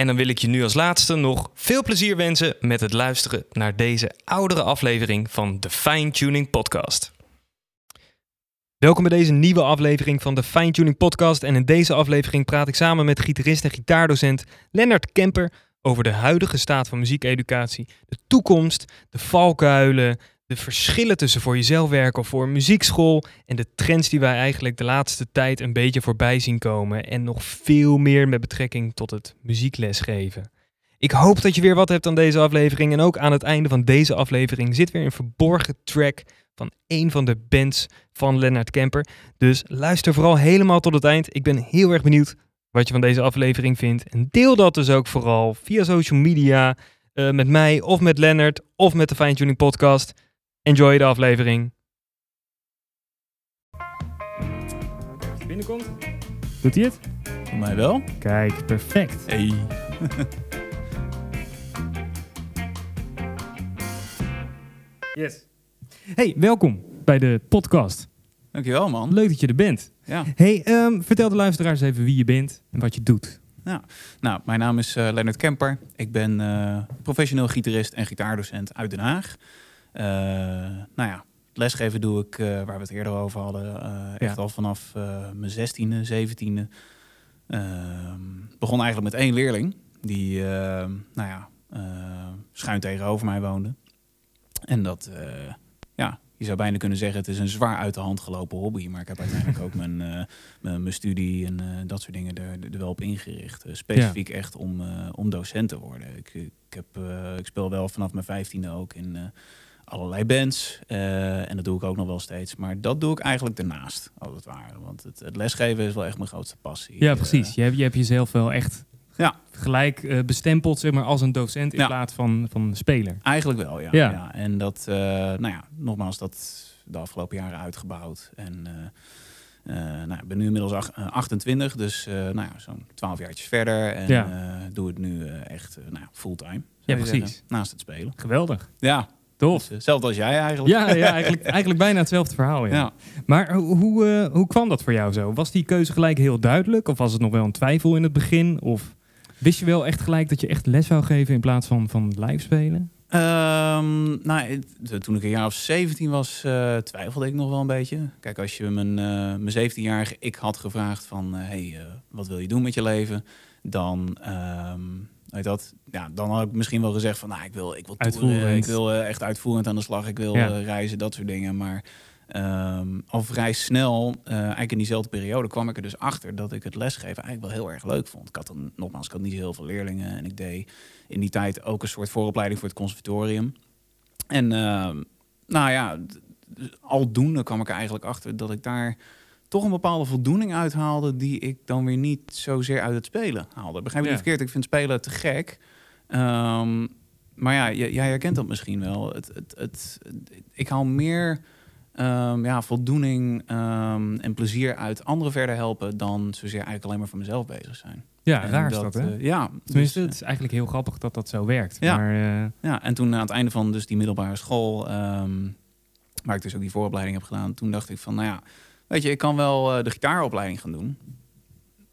En dan wil ik je nu als laatste nog veel plezier wensen met het luisteren naar deze oudere aflevering van de Fine Tuning Podcast. Welkom bij deze nieuwe aflevering van de Fine Tuning Podcast. En in deze aflevering praat ik samen met gitarist en gitaardocent Lennart Kemper over de huidige staat van muziekeducatie, de toekomst, de valkuilen, de verschillen tussen voor jezelf werken of voor een muziekschool en de trends die wij eigenlijk de laatste tijd een beetje voorbij zien komen en nog veel meer met betrekking tot het muzieklesgeven. Ik hoop dat je weer wat hebt aan deze aflevering en ook aan het einde van deze aflevering zit weer een verborgen track van een van de bands van Leonard Kemper. Dus luister vooral helemaal tot het eind. Ik ben heel erg benieuwd wat je van deze aflevering vindt en deel dat dus ook vooral via social media uh, met mij of met Leonard of met de Fine Tuning Podcast. Enjoy de aflevering. Binnenkomt. Doet hij het? Voor mij wel. Kijk, perfect. Hey. yes. Hey, welkom bij de podcast. Dankjewel, man. Leuk dat je er bent. Ja. Hey, um, vertel de luisteraars even wie je bent en wat je doet. Ja. Nou, mijn naam is uh, Leonard Kemper. Ik ben uh, professioneel gitarist en gitaardocent uit Den Haag. Uh, nou ja, lesgeven doe ik, uh, waar we het eerder over hadden, uh, echt ja. al vanaf mijn zestiende, zeventiende. Ehm, begon eigenlijk met één leerling die, nou ja, schuin tegenover mij woonde. En dat, ja, je zou bijna kunnen zeggen, het is een zwaar uit de hand gelopen hobby. Maar ik heb uiteindelijk ook mijn, uh, mijn studie en uh, dat soort dingen er, er wel op ingericht. Uh, specifiek ja. echt om, om docent te worden. Ik, ik, heb, ik speel wel vanaf mijn vijftiende ook in allerlei bands. en dat doe ik ook nog wel steeds. Maar dat doe ik eigenlijk daarnaast, als het ware. Want het, het lesgeven is wel echt mijn grootste passie. Ja, precies. je, hebt, je hebt jezelf wel echt ja. gelijk uh, bestempeld zeg maar, als een docent in ja. plaats van, van een speler. Eigenlijk wel, ja. ja. ja. En dat, uh, nou ja, nogmaals, dat de afgelopen jaren uitgebouwd. En uh, nou, ik ben nu inmiddels ach, 28, dus nou ja, zo'n 12 jaartjes verder. En ja. doe het nu echt nou, fulltime. Ja, precies. Zeggen, naast het spelen. Geweldig. Ja. Tof. Dus, hetzelfde als jij eigenlijk. Ja, ja eigenlijk, eigenlijk bijna hetzelfde verhaal. Ja. ja. Maar hoe, uh, hoe kwam dat voor jou zo? Was die keuze gelijk heel duidelijk? Of was het nog wel een twijfel in het begin? Of wist je wel echt gelijk dat je echt les zou geven in plaats van, van live spelen? Um, nou, toen ik een jaar of 17 was, uh, twijfelde ik nog wel een beetje. Kijk, als je mijn, uh, mijn 17-jarige ik had gevraagd van... Uh, hey, wat wil je doen met je leven? Dan... Um, Weet dat, ja, dan had ik misschien wel gezegd van, nou, ik wil, ik wil toeren, ik wil uh, echt uitvoerend aan de slag, ik wil ja. uh, reizen, dat soort dingen. Maar um, al vrij snel, uh, eigenlijk in diezelfde periode, kwam ik er dus achter dat ik het lesgeven eigenlijk wel heel erg leuk vond. Ik had dan, nogmaals, ik had niet heel veel leerlingen en ik deed in die tijd ook een soort vooropleiding voor het conservatorium. En nou ja, aldoende kwam ik er eigenlijk achter dat ik daar toch een bepaalde voldoening uithaalde die ik dan weer niet zozeer uit het spelen haalde. Begrijp je niet verkeerd? Ik vind spelen te gek. Um, maar ja, jij herkent dat misschien wel. Het, het, het, ik haal meer um, ja, voldoening um, en plezier uit anderen verder helpen dan zozeer eigenlijk alleen maar voor mezelf bezig zijn. Ja, en raar is dat, hè? Uh, ja. Tenminste, dus, het is eigenlijk heel grappig dat dat zo werkt. Ja, maar, uh... ja en toen aan het einde van dus die middelbare school, waar ik dus ook die vooropleiding heb gedaan, toen dacht ik van, nou ja, Weet je, ik kan wel uh, de gitaaropleiding gaan doen.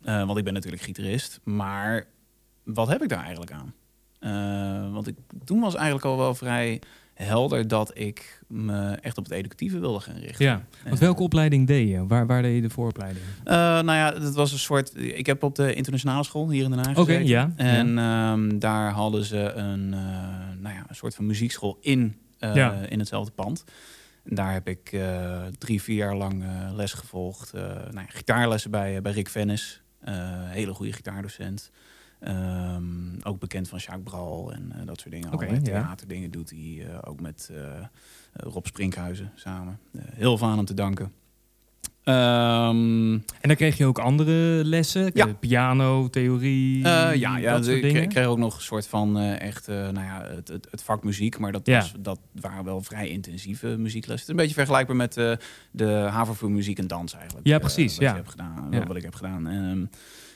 Eh, want ik ben natuurlijk gitarist. Maar wat heb ik daar eigenlijk aan? Eh, want ik, toen was eigenlijk al wel vrij helder dat ik me echt op het educatieve wilde gaan richten. Ja. Want Eh, welke opleiding deed je? Waar, waar deed je de vooropleiding? eh, nou ja, het was een soort. Ik heb op de internationale school hier in Den Haag Oké, ja. En ehm, daar hadden ze een, eh, nou ja, een soort van muziekschool in, eh, Ja. in hetzelfde pand. En daar heb ik eh, drie, vier jaar lang eh, les gevolgd. Eh, nou ja, gitaarlessen bij, bij Rick Vennis. Hele goede gitaardocent. Ehm, ook bekend van Jacques Bral en dat soort dingen. Ja. theaterdingen doet hij ook met Rob Sprinkhuizen samen. Heel veel aan hem te danken. Ehm, En dan kreeg je ook andere lessen? Ja. Eh, Piano, theorie, Eh, ja, ja dat soort ik dingen? kreeg, kreeg ook nog een soort van eh, echt, nou ja, het, het, het vak muziek. Maar dat, Ja. was, dat waren wel vrij intensieve muzieklessen. Het is een beetje vergelijkbaar met de haven voor muziek en dans eigenlijk. Ja, precies, wat, ja. je hebt gedaan, Ja. wat ik heb gedaan. Ehm,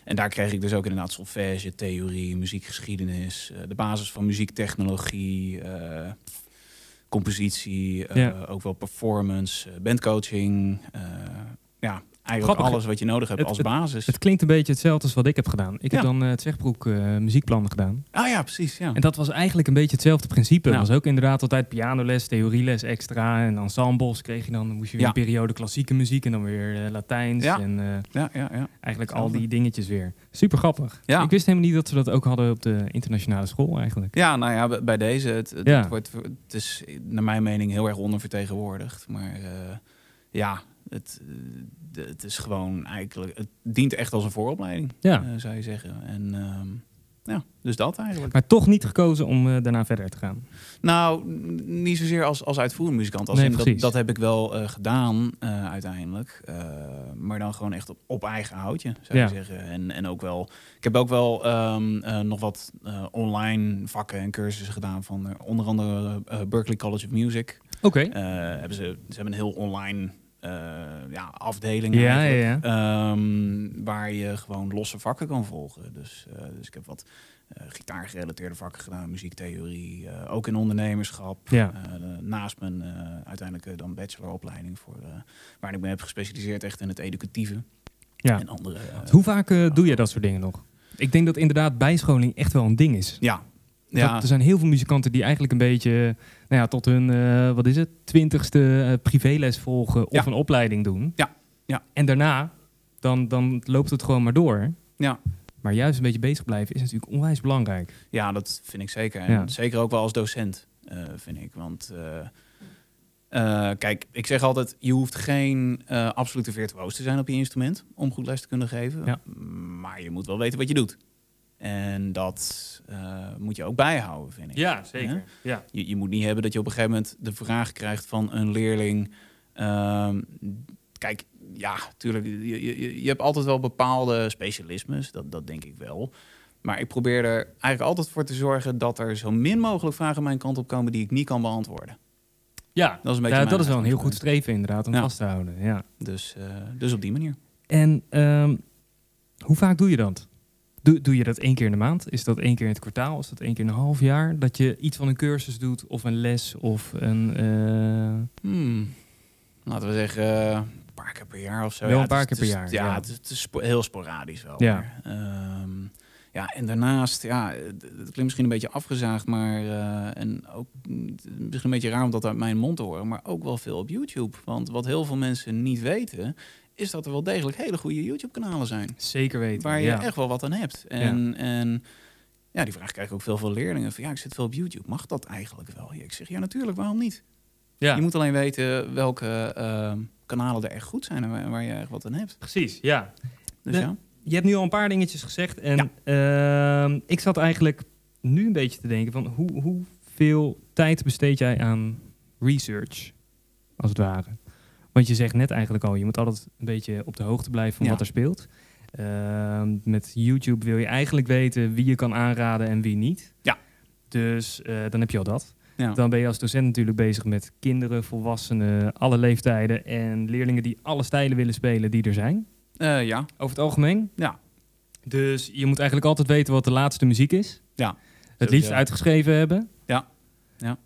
en daar kreeg ik dus ook inderdaad solfège, theorie, muziekgeschiedenis, de basis van muziektechnologie, compositie, Ja. ook wel performance, bandcoaching. eh, ja, eigenlijk Grappig. alles wat je nodig hebt Het- als basis. Het klinkt een beetje hetzelfde als wat ik heb gedaan. Ik heb dan eh het Zwegbroek eh, muziekplannen gedaan. Ah ja, precies. Ja. En dat was eigenlijk een beetje hetzelfde principe. Het was ook inderdaad altijd pianoles, theorieles extra. En ensembles kreeg je dan. Dan moest je weer Ja. een periode klassieke muziek en dan weer eh, Latijns. Ja. En ja, ja, ja. eigenlijk al die dingetjes weer. Super grappig. Ja. Ik wist helemaal niet dat ze dat ook hadden op de internationale school eigenlijk. Ja, nou ja, bij deze, het, het, wordt, het is naar mijn mening heel erg ondervertegenwoordigd. Maar ja, het, eh, het is gewoon eigenlijk, het dient echt als een vooropleiding, Ja. eh, zou je zeggen. En ehm, ja, dus dat eigenlijk. Maar toch niet gekozen om eh, daarna verder te gaan. Nou, niet zozeer als, als uitvoerend muzikant. Als Nee, in dat, dat heb ik wel gedaan uiteindelijk. Maar dan gewoon echt op, op eigen houtje, zou Ja. je zeggen. En, en ook wel, ik heb ook wel ehm, eh, nog wat online vakken en cursussen gedaan van onder andere Berklee College of Music. Oké. Hebben ze, ze hebben een heel online ja, afdeling Ja, ja. ehm, waar je gewoon losse vakken kan volgen. Dus, eh, dus ik heb wat eh gitaargerelateerde vakken gedaan, muziektheorie, eh, ook in ondernemerschap. Ja. Eh, naast mijn eh, uiteindelijk eh, dan bacheloropleiding voor, eh, waar ik me heb gespecialiseerd echt in het educatieve Ja. en andere. eh, Hoe vaak eh, doe je dat soort dingen nog? Ik denk dat inderdaad bijscholing echt wel een ding is. ja, Dat- ja, er zijn heel veel muzikanten die eigenlijk een beetje, nou ja, tot hun, eh, wat is het, twintigste eh, privéles volgen of Ja. een opleiding doen. Ja, ja. En daarna, dan, dan loopt het gewoon maar door. Ja. Maar juist een beetje bezig blijven is natuurlijk onwijs belangrijk. Ja, dat vind ik zeker. En Ja. zeker ook wel als docent, eh, vind ik. Want kijk, ik zeg altijd, je hoeft geen absolute virtuoos te zijn op je instrument om goed les te kunnen geven. Ja. Maar je moet wel weten wat je doet. En dat eh, moet je ook bijhouden, vind ik. Ja, zeker. Ja. Je, je moet niet hebben dat je op een gegeven moment de vraag krijgt van een leerling. ehm, kijk, ja, tuurlijk, je, je, je hebt altijd wel bepaalde specialismes, dat, dat denk ik wel. Maar ik probeer er eigenlijk altijd voor te zorgen dat er zo min mogelijk vragen mijn kant op komen die ik niet kan beantwoorden. Ja, Dat is een beetje ja, dat is wel een heel goed streven inderdaad om Ja. vast te houden. Ja. Dus, eh, dus op die manier. En ehm, hoe vaak doe je dat? Doe, doe je dat één keer in de maand? Is dat één keer in het kwartaal? Is dat één keer in een half jaar? Dat je iets van een cursus doet of een les of een... eh, Hmm. Laten we zeggen, een paar keer per jaar of zo. Wel een paar keer per jaar, Ja, ja. het is, het is spo- heel sporadisch wel. Ja. ehm, ja, en daarnaast, ja, het, klinkt misschien een beetje afgezaagd, maar eh, en ook mm, misschien een beetje raar om dat uit mijn mond te horen, maar ook wel veel op YouTube. Want wat heel veel mensen niet weten, is dat er wel degelijk hele goede YouTube-kanalen zijn. Zeker weten. Waar je ja. echt wel wat aan hebt. En, en ja, die vraag krijg ik ook veel van leerlingen. Van, ja, ik zit veel op YouTube. Mag dat eigenlijk wel? Ja, ik zeg, ja, natuurlijk. Waarom niet? Ja, Je moet alleen weten welke ehm, kanalen er echt goed zijn en waar, waar je echt wat aan hebt. precies. Ja. Dus De- ja. Je hebt nu al een paar dingetjes gezegd. En ehm, ik zat eigenlijk nu een beetje te denken van hoe, hoeveel tijd besteed jij aan research, als het ware? Want je zegt net eigenlijk al, je moet altijd een beetje op de hoogte blijven van Ja. wat er speelt. Ehm, met YouTube wil je eigenlijk weten wie je kan aanraden en wie niet. Ja. Dus eh, dan heb je al dat. Ja. Dan ben je als docent natuurlijk bezig met kinderen, volwassenen, alle leeftijden en leerlingen die alle stijlen willen spelen die er zijn. Eh, ja. Over het algemeen. Ja. Dus je moet eigenlijk altijd weten wat de laatste muziek is. Ja. Het liefst uitgeschreven hebben. Ja. Ja.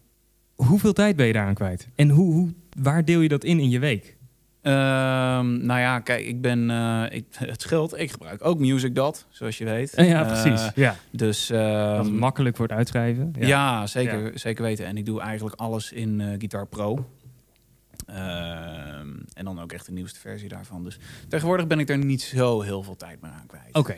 Hoeveel tijd ben je daaraan kwijt? En hoe, hoe, waar deel je dat in in je week? Ehm, nou ja, kijk, ik ben, eh, ik, het scheelt. Ik gebruik ook MusicDot, zoals je weet. Ja, Eh, precies. ja. dus Dat is ehm, makkelijk voor het uitschrijven. ja. Ja. zeker, zeker weten. En ik doe eigenlijk alles in eh, Guitar Pro. Ehm, en dan ook echt de nieuwste versie daarvan. Dus tegenwoordig ben ik er niet zo heel veel tijd meer aan kwijt. Oké.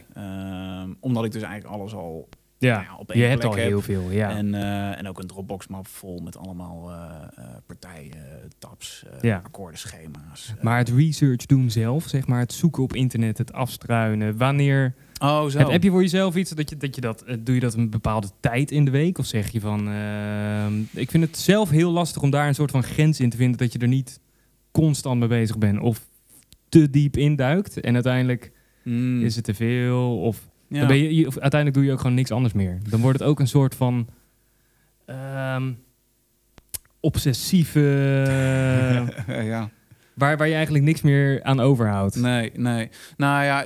Omdat ik dus eigenlijk alles al Ja. nou ja, op één Je hebt al heb. heel veel. Ja. En, eh, en ook een Dropbox map vol met allemaal eh, partijen, tabs, eh Ja. akkoordenschema's. Maar het research doen zelf, zeg maar, het zoeken op internet, het afstruinen. Wanneer oh, zo. heb, heb je voor jezelf iets dat je dat je dat doe je dat een bepaalde tijd in de week of zeg je van ehm, ik vind het zelf heel lastig om daar een soort van grens in te vinden dat je er niet constant mee bezig bent of te diep induikt en uiteindelijk Hmm, is het te veel of, ja. dan ben je, uiteindelijk doe je ook gewoon niks anders meer. Dan wordt het ook een soort van ehm, obsessieve ja. waar, waar je eigenlijk niks meer aan overhoudt. Nee, nee. Nou ja,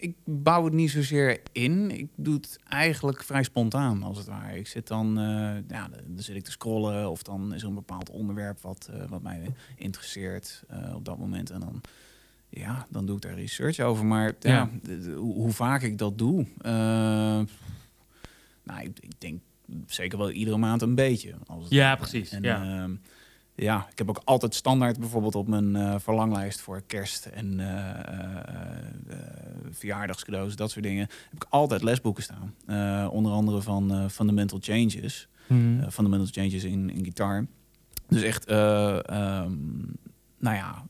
ik, bouw het niet zozeer in. Ik doe het eigenlijk vrij spontaan, als het ware. Ik zit dan, eh, ja, dan dan zit ik te scrollen of dan is er een bepaald onderwerp wat, eh, wat mij interesseert eh, op dat moment. En dan, ja, dan doe ik daar research over. Maar ja, Ja. de- de- hoe, hoe vaak ik dat doe, eh, nou, ik, ik denk zeker wel iedere maand een beetje. Als het Ja, precies, En, ja. ehm, ja, ik heb ook altijd standaard bijvoorbeeld op mijn eh, verlanglijst voor kerst en eh, verjaardagscadeaus, dat soort dingen, heb ik altijd lesboeken staan. Onder andere van Fundamental Changes, eh, Fundamental Changes in, in gitaar. Dus echt, eh, ehm, nou ja,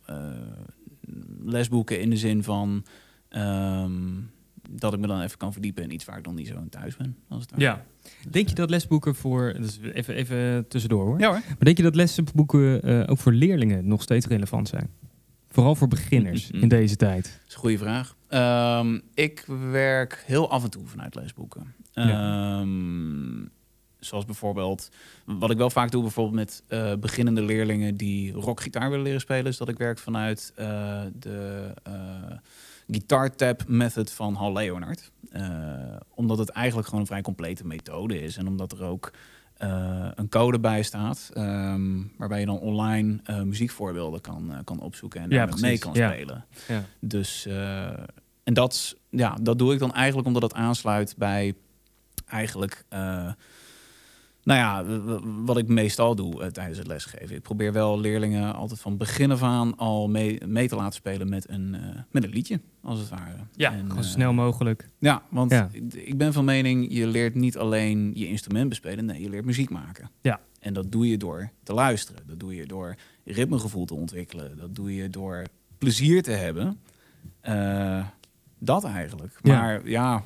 lesboeken in de zin van ehm, dat ik me dan even kan verdiepen in iets waar ik dan niet zo in thuis ben. Als het. Ja. Dus, Denk je eh, dat lesboeken voor, dus even, even tussendoor hoor, Ja hoor. maar denk je dat lesboeken eh, ook voor leerlingen nog steeds relevant zijn? Vooral voor beginners in deze tijd. Dat is een goede vraag. Ehm, ik werk heel af en toe vanuit lesboeken. Ja. Zoals bijvoorbeeld, wat ik wel vaak doe, bijvoorbeeld met eh, beginnende leerlingen die rockgitaar willen leren spelen, is dat ik werk vanuit eh, de eh Guitar Tab Method van Hal Leonard. Omdat het eigenlijk gewoon een vrij complete methode is en omdat er ook een code bij staat, ehm, waarbij je dan online muziekvoorbeelden kan, kan opzoeken en Ja, daarmee mee kan spelen. Ja. Dus, eh, en dat, ja, dat doe ik dan eigenlijk omdat het aansluit bij eigenlijk, nou ja, wat ik meestal doe eh, tijdens het lesgeven. Ik probeer wel leerlingen altijd van begin af aan al mee, mee te laten spelen met een, eh, met een liedje, als het ware. Ja, En, gewoon eh, zo snel mogelijk. Ja, want Ja. ik- ik ben van mening, je leert niet alleen je instrument bespelen, nee, je leert muziek maken. Ja. En dat doe je door te luisteren. Dat doe je door ritmegevoel te ontwikkelen. Dat doe je door plezier te hebben. Eh, dat eigenlijk. Maar ja,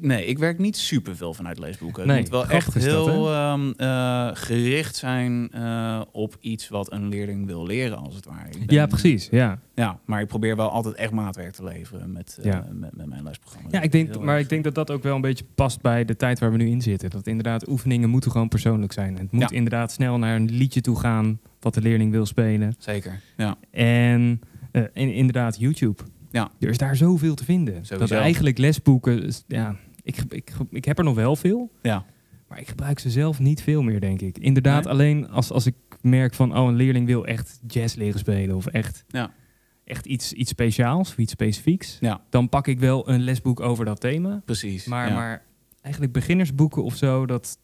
nee, ik werk niet superveel vanuit leesboeken. Nee, het moet wel echt dat, heel ehm, eh, gericht zijn eh, op iets wat een leerling wil leren, als het ware. Ben- Ja, precies. Ja, Ja, maar ik probeer wel altijd echt maatwerk te leveren met, eh, Ja. met, met mijn lesprogramma. ja ik denk, maar erg- ik denk dat dat ook wel een beetje past bij de tijd waar we nu in zitten. Dat inderdaad oefeningen moeten gewoon persoonlijk zijn. Het moet Ja. inderdaad snel naar een liedje toe gaan wat de leerling wil spelen. Zeker, ja. En, en inderdaad YouTube. Ja. Er is daar zoveel te vinden. Sowieso. Dat eigenlijk lesboeken, ja, ik, ik, ik heb er nog wel veel. Ja, Maar ik gebruik ze zelf niet veel meer, denk ik. Inderdaad, Nee? alleen als, als ik merk van... oh, een leerling wil echt jazz leren spelen... of echt, Ja. echt iets, iets speciaals of iets specifieks... ja, dan pak ik wel een lesboek over dat thema. precies. Maar, ja. maar eigenlijk beginnersboeken of zo... dat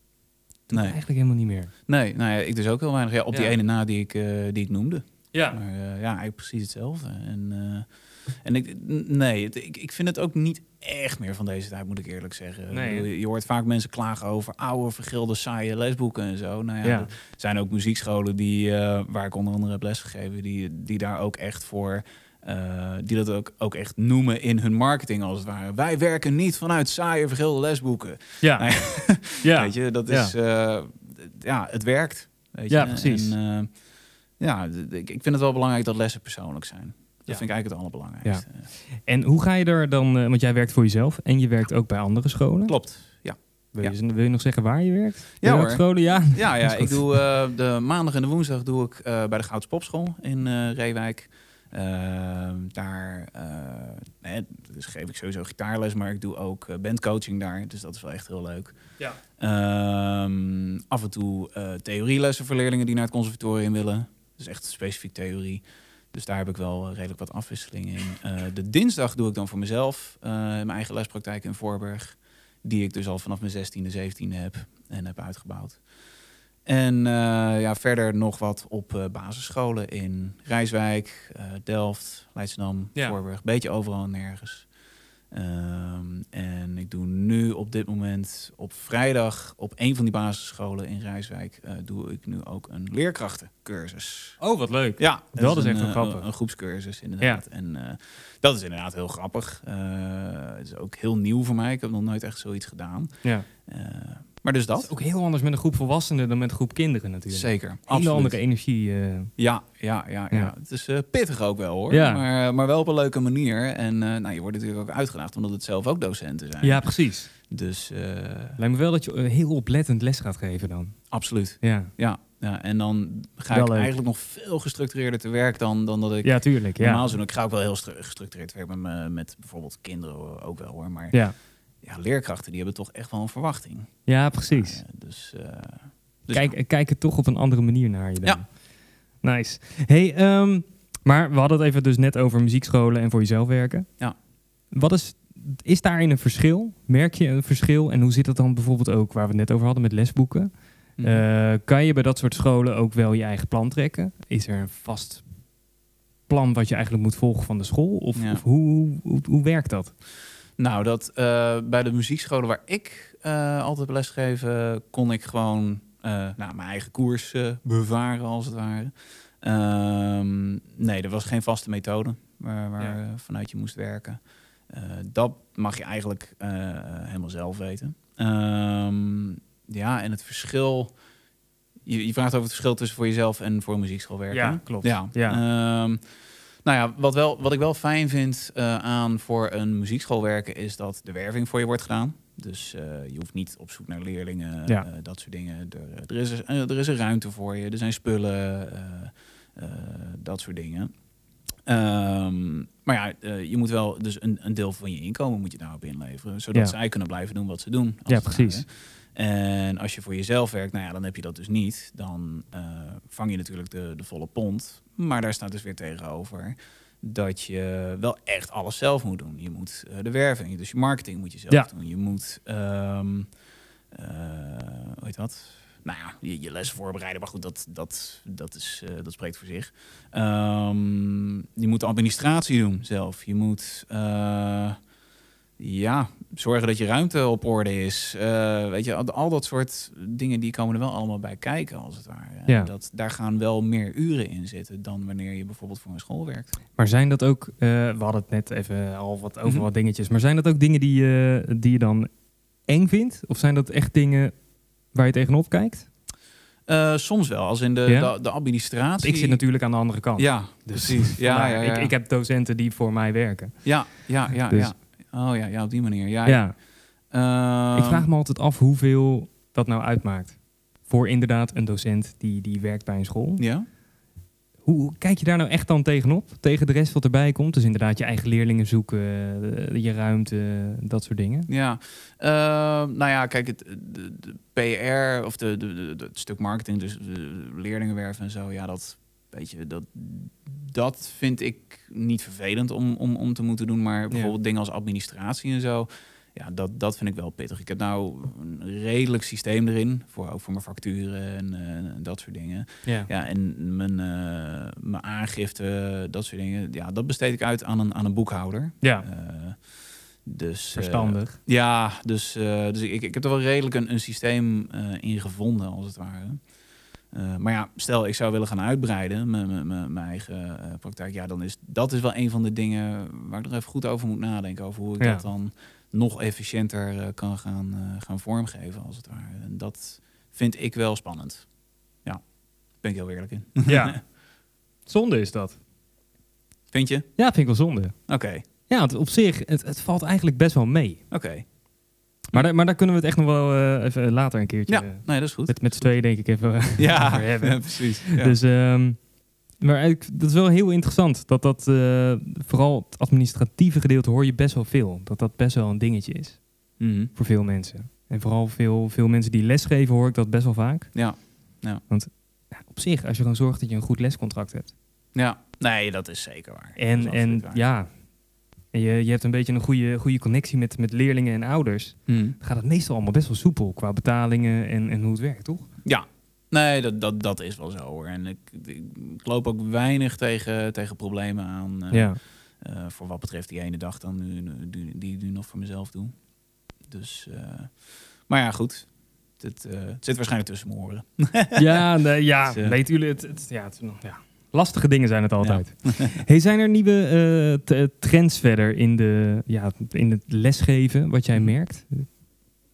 doe ik Nee. eigenlijk helemaal niet meer. Nee, nou ja, ik dus ook heel weinig. Ja, op die ene na die ik, eh, die ik noemde. Ja, Maar eh, ja, eigenlijk precies hetzelfde. En, eh, en ik, nee, ik, ik vind het ook niet echt meer van deze tijd, moet ik eerlijk zeggen. Nee, je, je hoort vaak mensen klagen over oude, vergilde, saaie lesboeken en zo. Nou ja, Ja. er zijn ook muziekscholen die, eh, waar ik onder andere heb lesgegeven, die, die daar ook echt voor... eh, die dat ook, ook echt noemen in hun marketing als het ware. Wij werken niet vanuit saaie, vergilde lesboeken. ja. Ja. Weet je, dat Ja. is, eh, ja, het werkt. Weet Ja, je? precies. En, ja, ik, ik vind het wel belangrijk dat lessen persoonlijk zijn. Dat Ja. vind ik eigenlijk het allerbelangrijkste. En hoe ga je er dan... eh, want jij werkt voor jezelf en je werkt ook bij andere scholen. Klopt. Ja, Wil, Ja. je, wil je nog zeggen waar je werkt? Ja, hoor. scholen? Ja. ja, ja ik doe eh, de maandag en de woensdag doe ik eh, bij de Gouds Popschool in Reewijk. Eh, daar dus geef ik sowieso gitaarles, maar ik doe ook bandcoaching daar. Dus dat is wel echt heel leuk. Ja. Ehm, af en toe theorielessen voor leerlingen die naar het conservatorium willen. Dus echt specifiek theorie. Dus daar heb ik wel eh, redelijk wat afwisseling in. Eh, de dinsdag doe ik dan voor mezelf eh, mijn eigen lespraktijk in Voorburg. Die ik dus al vanaf mijn 16e, 17e heb en heb uitgebouwd. En ja, verder nog wat op basisscholen in Rijswijk, Delft, Leidschendam, Ja. Voorburg. Beetje overal en nergens. Ehm, en ik doe nu op dit moment op vrijdag op een van die basisscholen in Rijswijk eh, doe ik nu ook een leerkrachtencursus. Oh, wat leuk. Ja, Dat is een, echt wel eh, grappig. Een, een groepscursus inderdaad. En eh, dat is inderdaad heel grappig. Eh, het is ook heel nieuw voor mij. Ik heb nog nooit echt zoiets gedaan. Ja. Eh, maar dus Dat is ook heel anders met een groep volwassenen dan met een groep kinderen natuurlijk. Zeker. Hele absoluut. andere energie. eh. Ja, ja, ja, ja. Ja. Het is eh, pittig ook wel hoor. Ja. Maar, maar wel op een leuke manier. En eh, nou, je wordt natuurlijk ook uitgedaagd omdat het zelf ook docenten zijn. ja, precies. Dus eh, Lijkt me wel dat je eh, heel oplettend les gaat geven dan. absoluut. Ja, Ja, ja. En dan ga Wel ik leuk. eigenlijk nog veel gestructureerder te werk dan, dan dat ik ja tuurlijk. Ja. normaal zou doen. Ik ga ook wel heel stru- gestructureerd te werk met, me- met bijvoorbeeld kinderen ook wel hoor. Maar Ja. Ja, leerkrachten die hebben toch echt wel een verwachting. ja, precies. Eh, dus, dus Kijk, ja. kijk er toch op een andere manier naar je dan. Ja. Nice. Hey, ehm, maar we hadden het even dus net over muziekscholen en voor jezelf werken. Ja. Wat is, is daarin een verschil? Merk je een verschil? En hoe zit dat dan bijvoorbeeld ook, waar we het net over hadden, met lesboeken? Mhm. Eh, kan je bij dat soort scholen ook wel je eigen plan trekken? Is er een vast plan wat je eigenlijk moet volgen van de school? Of, Ja. of hoe, hoe, hoe werkt dat? Nou, dat eh, bij de muziekscholen waar ik eh, altijd heb lesgegeven, kon ik gewoon nou, mijn eigen koers bevaren, als het ware. Ehm, nee, er was geen vaste methode waar, waar Ja. vanuit je moest werken. Dat mag je eigenlijk helemaal zelf weten. Ehm, ja, en het verschil. Je, je vraagt over het verschil tussen voor jezelf en voor een muziekschool werken. Ja, klopt. Ja. Ja. Nou ja, wat, wel, wat ik wel fijn vind eh, aan voor een muziekschool werken is dat de werving voor je wordt gedaan. Dus eh, je hoeft niet op zoek naar leerlingen, Ja. eh, dat soort dingen. Er, er, is, er is een ruimte voor je, er zijn spullen, dat soort dingen. Ehm, maar ja, je moet wel dus een, een deel van je inkomen moet je daarop inleveren, zodat Ja. zij kunnen blijven doen wat ze doen. Ja, precies. En als je voor jezelf werkt, nou ja, dan heb je dat dus niet. Dan vang je natuurlijk de, de volle pond. Maar daar staat dus weer tegenover dat je wel echt alles zelf moet doen. Je moet eh, de werving, dus je marketing moet je zelf Ja. doen. Je moet, ehm eh, hoe heet dat? Nou ja, je, je les voorbereiden. Maar goed, dat, dat, dat, is, eh, dat spreekt voor zich. Ehm, je moet de administratie doen zelf. Je moet... ja, zorgen dat je ruimte op orde is. Eh, weet je, al, al dat soort dingen die komen er wel allemaal bij kijken, als het ware. Ja. Dat, daar gaan wel meer uren in zitten dan wanneer je bijvoorbeeld voor een school werkt. Maar zijn dat ook, eh, we hadden het net even al wat over Mhm. wat dingetjes, maar zijn dat ook dingen die, je die je dan eng vindt? Of zijn dat echt dingen waar je tegenop kijkt? Soms wel, als in de, Ja? de, de administratie. Ik zit natuurlijk aan de andere kant. Ja, Dus precies. Ja, ja, ja. Ik, ik heb docenten die voor mij werken. ja, ja, ja, Dus- ja. Oh ja, ja, op die manier. Ja, Ja, Ehm, ik vraag me altijd af hoeveel dat nou uitmaakt. Voor inderdaad een docent die, die werkt bij een school. Ja? Hoe, kijk je daar nou echt dan tegenop? Tegen de rest wat erbij komt? Dus inderdaad je eigen leerlingen zoeken, eh, je ruimte, dat soort dingen. Ja, Ehm, nou ja, kijk, het, de, de PR of de, de, de- het stuk marketing, dus de leerlingen werven en zo, ja, dat, weet je, dat, dat vind ik niet vervelend om, om, om te moeten doen. Maar bijvoorbeeld dingen als administratie en zo, ja, dat, dat vind ik wel pittig. Ik heb nou een redelijk systeem erin, voor, ook voor mijn facturen en eh, dat soort dingen. Ja. Ja, en mijn, eh, mijn aangifte, dat soort dingen, ja, dat besteed ik uit aan een, aan een boekhouder. Ja, Eh, dus, verstandig. ja, dus, dus ik, ik heb er wel redelijk een, een systeem in gevonden, als het ware. Eh, maar ja, stel ik zou willen gaan uitbreiden, mijn- eigen eh, praktijk, ja, dan is dat is wel een van de dingen waar ik nog even goed over moet nadenken. Over hoe ik Ja. dat dan nog efficiënter eh, kan gaan, gaan vormgeven, als het ware. En dat vind ik wel spannend. Ja, ben ik heel eerlijk in. Ja. Zonde is dat. Vind je? Ja, vind ik wel zonde. Oké, Ja, want op zich, het, het valt eigenlijk best wel mee. oké. Maar, daar- maar daar kunnen we het echt nog wel eh, even later een keertje Ja, eh, nee, dat is goed. met, met z'n tweeën denk ik even eh, Ja, over hebben. ja, precies. Ja. Dus, ehm, maar dat is wel heel interessant. Dat dat, vooral het administratieve gedeelte hoor je best wel veel. Dat dat best wel een dingetje is Mhm. voor veel mensen. En vooral veel, veel mensen die lesgeven hoor ik dat best wel vaak. Ja. Want ja, ja, op zich, als je gewoon zorgt dat je een goed lescontract hebt. Ja, nee, dat is zeker waar. En, en waar. ja, en je, je hebt een beetje een goede, goede connectie met, met leerlingen en ouders. Dan gaat het meestal allemaal best wel soepel qua betalingen en, en hoe het werkt, toch? Ja, nee, dat, dat, dat is wel zo hoor. En ik, ik, ik loop ook weinig tegen, tegen problemen aan. eh, ja. eh, voor wat betreft die ene dag dan nu, die, die ik nu nog voor mezelf doe. Dus, eh, maar ja, goed. Het, het zit waarschijnlijk tussen mijn oren. Ja, nee, ja Dus, weten jullie, het, het, ja, het, ja, lastige dingen zijn het altijd. hey, zijn er nieuwe eh, t- trends verder in, de, ja, in het lesgeven, wat jij merkt?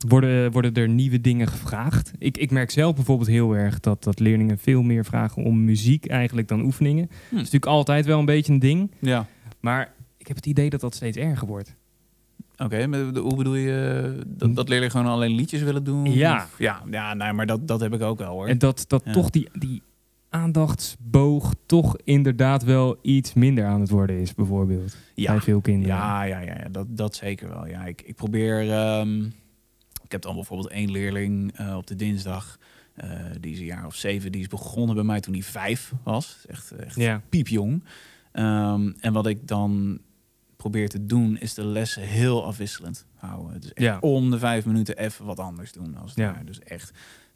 Worden, worden er nieuwe dingen gevraagd? Ik, ik merk zelf bijvoorbeeld heel erg dat, dat leerlingen veel meer vragen om muziek eigenlijk dan oefeningen. Dat is natuurlijk altijd wel een beetje een ding, Ja. maar ik heb het idee dat dat steeds erger wordt. Oké, hoe bedoel je eh, dat, dat leerlingen gewoon alleen liedjes willen doen? Ja. Of- ja, ja nee, maar dat, dat heb ik ook wel hoor. En dat, dat Ja. toch die, die aandachtsboog toch inderdaad wel iets minder aan het worden is, bijvoorbeeld. ja. Bij veel kinderen. Ja, ja, ja, ja, dat, dat zeker wel. Ja, ik, ik probeer. ehm, ik heb dan bijvoorbeeld één leerling eh, op de dinsdag. eh, die is een jaar of zeven. Die is begonnen bij mij toen hij vijf was. Echt, echt Ja. piepjong. Ehm, en wat ik dan probeer te doen, is de lessen heel afwisselend houden. Dus echt Ja. om de vijf minuten even wat anders doen. Als het Ja. Dus echt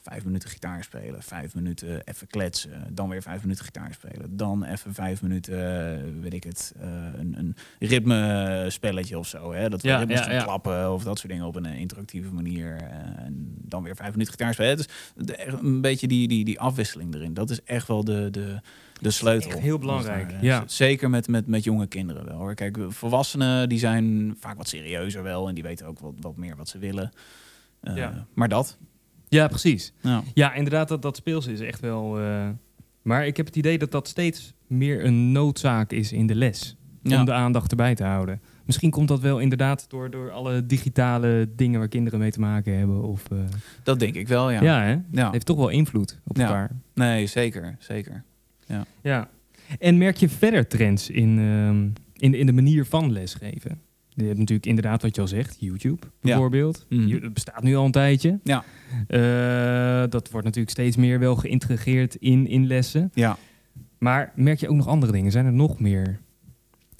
vijf minuten gitaar spelen, vijf minuten even kletsen, dan weer vijf minuten gitaar spelen, dan even vijf minuten, eh, weet ik het, eh, een, een ritmespelletje of zo. Hè? Dat we Ja, ritmes ja, gaan ja. klappen of dat soort dingen op een eh, interactieve manier. en dan weer vijf minuten gitaar spelen. Dus een beetje die, die, die afwisseling erin. Dat is echt wel de, de, de sleutel. echt heel belangrijk, ja. Zeker met, met, met jonge kinderen wel. Hoor. Kijk, volwassenen die zijn vaak wat serieuzer wel en die weten ook wat, wat meer wat ze willen. Eh, Ja. Maar dat. Ja, precies. Ja. Ja, inderdaad, dat, dat speelse is echt wel... eh, maar ik heb het idee dat dat steeds meer een noodzaak is in de les. Ja. Om de aandacht erbij te houden. Misschien komt dat wel inderdaad door, door alle digitale dingen waar kinderen mee te maken hebben. Of, eh, Dat denk ik wel, ja. ja. hè? Ja. heeft toch wel invloed op Ja. elkaar. Nee, zeker, zeker. Ja. En merk je verder trends in, ehm, in, in de manier van lesgeven? Je hebt natuurlijk inderdaad wat je al zegt, YouTube bijvoorbeeld. Mhm. Dat bestaat nu al een tijdje. Ja. Eh, dat wordt natuurlijk steeds meer wel geïntegreerd in, in lessen. Ja. Maar merk je ook nog andere dingen? Zijn er nog meer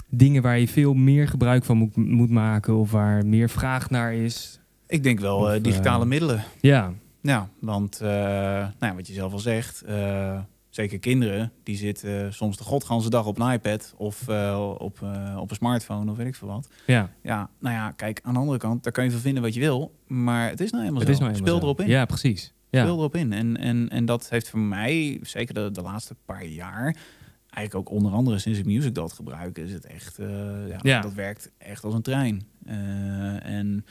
dingen waar je veel meer gebruik van moet, moet maken of waar meer vraag naar is? Ik denk wel Of, eh, digitale eh, middelen. Ja, Ja, want nou ja, wat je zelf al zegt, zeker kinderen, die zitten soms de godganse dag op een iPad of eh, op, eh, op een smartphone of weet ik veel wat. ja. Ja, nou ja, kijk, aan de andere kant, daar kan je van vinden wat je wil, maar het is nou het zo. is nou eenmaal Speel zo. erop in. Ja, precies. Ja. Speel erop in. En, en, en dat heeft voor mij, zeker de, de laatste paar jaar, eigenlijk ook onder andere sinds ik MusicDot gebruik, is het echt, eh, ja, Ja. dat werkt echt als een trein. Eh, en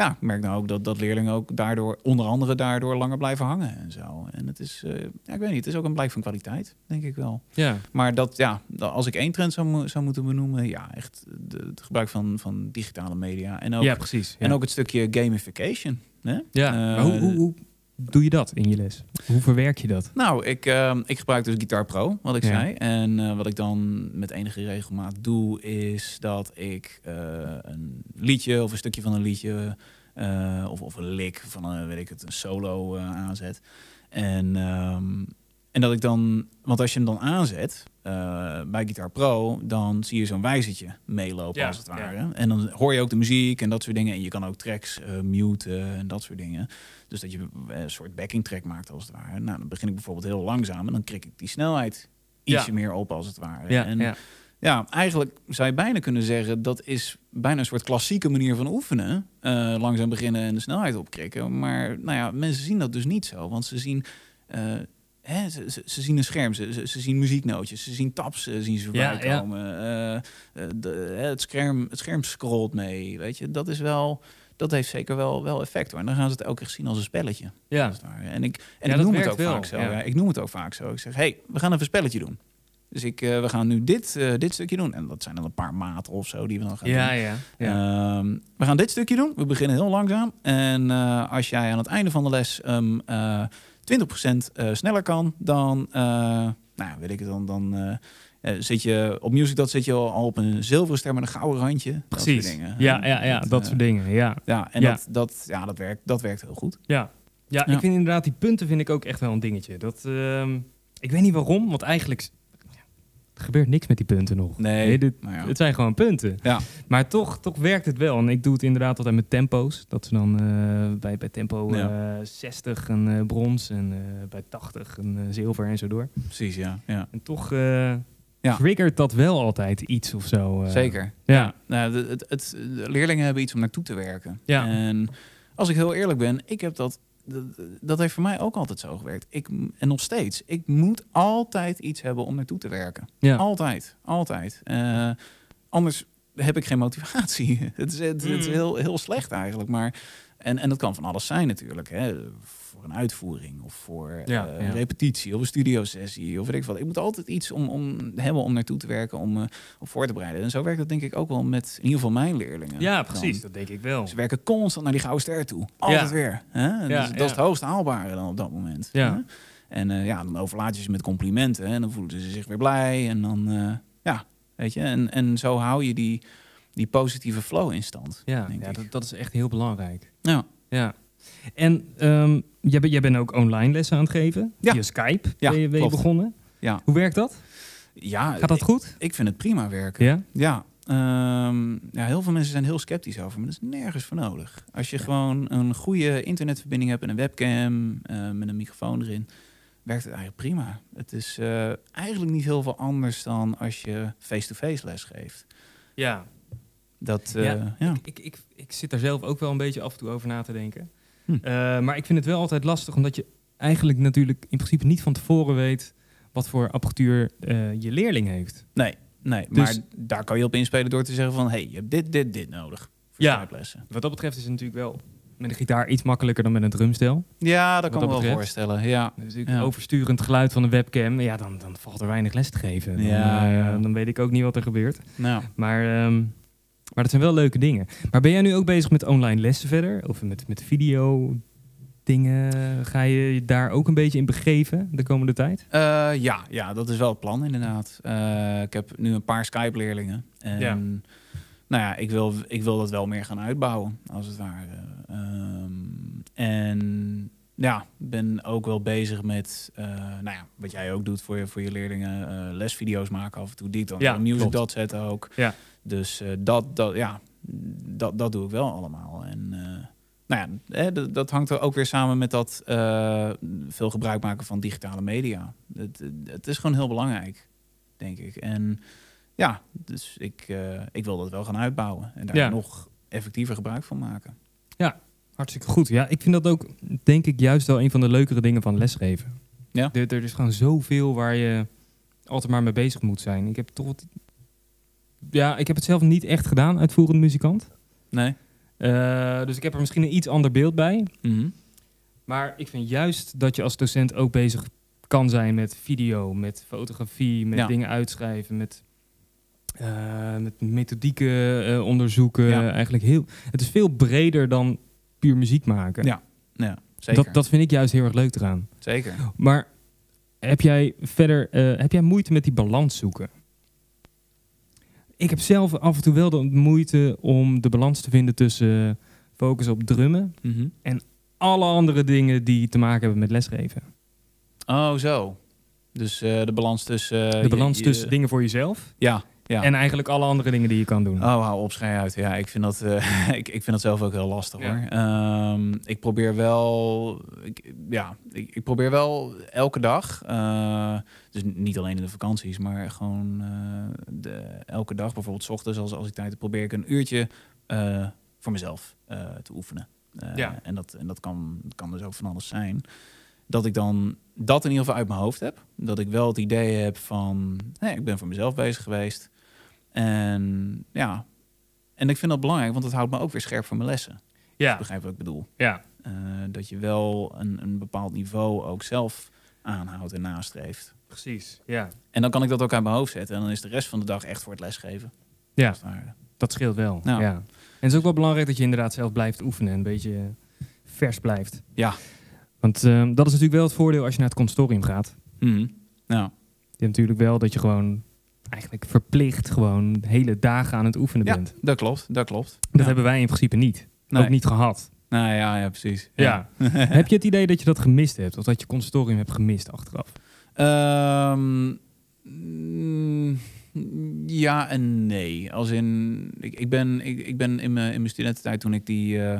ja, ik merk nou ook dat, dat leerlingen ook daardoor, onder andere daardoor, langer blijven hangen en zo. En het is, eh, ja, ik weet niet, het is ook een blijk van kwaliteit, denk ik wel. Ja. Maar dat, ja, als ik één trend zou, zou moeten benoemen, ja, echt de, het gebruik van, van digitale media. En ook, ja, precies. Ja. en ook het stukje gamification. Hè? ja. eh, maar hoe, hoe, hoe doe je dat in je les? Hoe verwerk je dat? Nou, ik, ehm, ik gebruik dus Guitar Pro, wat ik Ja. zei. En eh, wat ik dan met enige regelmaat doe, is dat ik eh, een liedje of een stukje van een liedje... eh, of, of een lick van een, weet ik het, een solo eh, aanzet. En, ehm, en dat ik dan... Want als je hem dan aanzet eh, bij Guitar Pro, dan zie je zo'n wijzertje meelopen Ja, als het ja. ware. En dan hoor je ook de muziek en dat soort dingen. En je kan ook tracks eh, muten en dat soort dingen. Dus dat je eh, een soort backing track maakt als het ware. Nou, dan begin ik bijvoorbeeld heel langzaam en dan krik ik die snelheid ietsje Ja. meer op als het ware. Ja, en ja. ja, eigenlijk zou je bijna kunnen zeggen dat is bijna een soort klassieke manier van oefenen. Eh, langzaam beginnen en de snelheid opkrikken. Maar nou ja, mensen zien dat dus niet zo, want ze zien. eh, Hè, ze, ze, ze zien een scherm, ze, ze, ze zien muzieknootjes, ze zien tabs, eh, zien ze Ja, voorbij komen. De, het, scherm, het scherm scrolt mee, weet je. Dat is wel, dat heeft zeker wel, wel effect hoor. En dan gaan ze het ook echt zien als een spelletje. Ja. En ik, en Ja, ik noem het ook wel, vaak zo. ja. Ja. Ik noem het ook vaak zo. Ik zeg, hey, we gaan even een spelletje doen. Dus ik, eh, we gaan nu dit, eh, dit stukje doen. En dat zijn dan een paar maten of zo die we dan gaan Ja, doen. ja. ja. Ehm, we gaan dit stukje doen. We beginnen heel langzaam. En eh, als jij aan het einde van de les ehm eh 20% eh, sneller kan, dan, nou weet ik het dan, dan eh, zit je op music dat zit je al op een zilveren ster met een gouden randje. Dat soort Precies. dingen. Ja, ja, ja, dat eh, soort dingen. Ja. Ja, en Ja. Dat, dat, ja, dat, werkt, dat werkt heel goed. Ja. Ja, ik vind inderdaad die punten vind ik ook echt wel een dingetje. Dat, ehm, ik weet niet waarom, want eigenlijk er gebeurt niks met die punten nog. Nee, dit- ja. Het zijn gewoon punten. Ja. Maar toch, toch werkt het wel. En ik doe het inderdaad altijd met tempo's. Dat ze dan eh, bij, bij tempo Ja. eh, 60 een brons en bij 80 een zilver en zo door. Precies, ja. ja. En toch Ja. triggert dat wel altijd iets of zo. eh. Zeker. Ja. Nou, de- het, het, leerlingen hebben iets om naartoe te werken. Ja. En als ik heel eerlijk ben, ik heb dat, dat, dat heeft voor mij ook altijd zo gewerkt. Ik, en nog steeds. Ik moet altijd iets hebben om naartoe te werken. Ja. Altijd, altijd. Eh, anders heb ik geen motivatie. het is, het, het is Mm. heel, heel slecht eigenlijk. Maar, en, en dat kan van alles zijn natuurlijk. Hè. Voor een uitvoering of voor Ja, eh, ja. een repetitie of een studiosessie of weet ik wat. Ik moet altijd iets om, om hebben om naartoe te werken, om, eh, om voor te bereiden. En zo werkt dat denk ik ook wel met in ieder geval mijn leerlingen. Ja, dan. precies. Dat denk ik wel. Ze werken constant naar die gouden ster toe. Altijd Ja. weer. Hè? Ja, dus dat is het hoogst haalbare dan op dat moment. Ja. Hè? En eh, ja, dan overlaat je ze met complimenten. En dan voelen ze zich weer blij. En dan, ja, weet je. En, en zo hou je die, die positieve flow in stand. Ja, ja dat, dat is echt heel belangrijk. Ja. Ja. En ehm, jij, bent, jij bent ook online lessen aan het geven. Ja. Via Skype Ja, ben je, ben je begonnen. Ja. Hoe werkt dat? ja Gaat dat goed? ik vind het prima werken. Ja? Ja, ehm, ja, heel veel mensen zijn heel sceptisch over, maar dat is nergens voor nodig. Als je gewoon een goede internetverbinding hebt en een webcam eh, met een microfoon erin, werkt het eigenlijk prima. Het is eh, eigenlijk niet heel veel anders dan als je face-to-face les geeft. Ja. Dat, eh, Ja, ja. Ik, ik, ik zit daar zelf ook wel een beetje af en toe over na te denken. Hm. Eh, maar ik vind het wel altijd lastig, omdat je eigenlijk natuurlijk in principe niet van tevoren weet wat voor apparatuur eh, je leerling heeft. Nee, nee Dus- maar daar kan je op inspelen door te zeggen van, hey, je hebt dit, dit, dit nodig voor Ja. Wat dat betreft is het natuurlijk wel met een gitaar iets makkelijker dan met een drumstel. Ja, dat kan me wel voorstellen. Ja, Dus ik Ja. oversturend geluid van de webcam, ja, dan, dan valt er weinig les te geven. Dan, Ja, eh, ja. dan weet ik ook niet wat er gebeurt. nou, Maar, ehm, maar dat zijn wel leuke dingen. Maar ben jij nu ook bezig met online lessen verder? Of met, met video dingen? Ga je je daar ook een beetje in begeven de komende tijd? Eh, ja, ja, dat is wel het plan inderdaad. Eh, ik heb nu een paar Skype-leerlingen. En Ja. nou ja, ik wil, ik wil dat wel meer gaan uitbouwen, als het ware. Ehm, en ja, ben ook wel bezig met, eh, nou ja, wat jij ook doet voor je, voor je leerlingen, lesvideo's maken af en toe. Die dan Ja, music dot zetten ook. Ja. Dus eh, dat, dat, ja, dat, dat doe ik wel allemaal. En eh, nou ja, hè, dat, hangt er ook weer samen met dat eh, veel gebruik maken van digitale media. Het, het is gewoon heel belangrijk, denk ik. En ja, dus ik, ik wil dat wel gaan uitbouwen en daar Ja. nog effectiever gebruik van maken. Hartstikke goed. Ja, ik vind dat ook, denk ik, juist wel een van de leukere dingen van lesgeven. Ja. Er, er is gewoon zoveel waar je altijd maar mee bezig moet zijn. Ik heb toch. Ja, ik heb het zelf niet echt gedaan, uitvoerend muzikant. Nee? Eh, dus ik heb er misschien een iets ander beeld bij. Mhm. Maar ik vind juist dat je als docent ook bezig kan zijn met video, met fotografie, met Ja. dingen uitschrijven, met, eh, met methodieken eh, onderzoeken. Ja. Eigenlijk heel, het is veel breder dan puur muziek maken. Ja, Ja, zeker. dat, dat vind ik juist heel erg leuk eraan. Zeker. Maar heb jij verder heb jij moeite met die balans zoeken? Ik heb zelf af en toe wel de moeite om de balans te vinden tussen focus op drummen Mhm. alle andere dingen die te maken hebben met lesgeven. Oh, zo. Dus eh, de balans tussen... eh, De balans je- tussen dingen voor jezelf Ja, ja. en eigenlijk alle andere dingen die je kan doen. Oh, hou op, schei uit. Ja, ik vind dat, eh, ik, ik vind dat zelf ook heel lastig Ja. hoor. Ehm, ik probeer wel, ik, ja, ik, ik probeer wel elke dag, eh, dus niet alleen in de vakanties, maar gewoon eh, de, elke dag, bijvoorbeeld 's ochtends als, als ik tijd heb, probeer ik een uurtje voor mezelf te oefenen. Ja. En, dat, en dat kan, kan dus ook van alles zijn. Dat ik dan dat in ieder geval uit mijn hoofd heb. Dat ik wel het idee heb van, ik ben voor mezelf bezig geweest. En ja, en ik vind dat belangrijk, want het houdt me ook weer scherp voor mijn lessen. ja, Begrijp wat ik bedoel? ja, Eh, dat je wel een, een bepaald niveau ook zelf aanhoudt en nastreeft. precies. Ja. En dan kan ik dat ook uit mijn hoofd zetten. En dan is de rest van de dag echt voor het lesgeven. Ja. Dat scheelt wel. Ja. Ja. En het is ook wel belangrijk dat je inderdaad zelf blijft oefenen en een beetje vers blijft. Ja. Want ehm, dat is natuurlijk wel het voordeel als je naar het consortium gaat. Nou, Je hebt natuurlijk wel dat je gewoon eigenlijk verplicht gewoon hele dagen aan het oefenen Ja. bent. dat klopt, dat klopt. Dat Ja. hebben wij in principe niet. Nee. Ook niet gehad. Nou ja, ja precies. Ja. Heb je het idee dat je dat gemist hebt? Of dat je consortium hebt gemist achteraf? Ehm, mm, ja en nee. Als in, ik, ik ben, ik, ik ben in mijn, in mijn studententijd toen ik die. eh,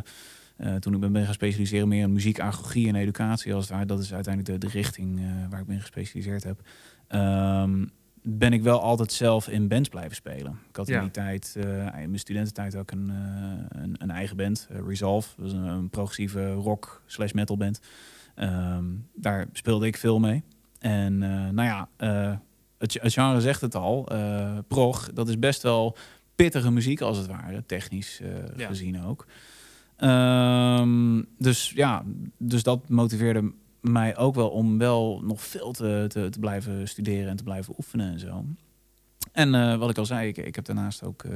eh, toen ik ben, ben gaan specialiseren meer in muziek, agogie en educatie, als het ware. Dat is uiteindelijk de, de richting eh, waar ik ben gespecialiseerd heb. Ehm, ben ik wel altijd zelf in bands blijven spelen. Ik had in Ja. die tijd, eh, in mijn studententijd ook een, eh, een, een eigen band, eh, Resolve. Dat is een, een progressieve rock slash metal band. Ehm, daar speelde ik veel mee. En nou ja, het, het genre zegt het al. prog, dat is best wel pittige muziek als het ware, technisch Ja. gezien ook. Ehm, dus ja, dus dat motiveerde mij ook wel om wel nog veel te, te, te blijven studeren en te blijven oefenen en zo. En eh, wat ik al zei, ik, ik heb daarnaast ook eh,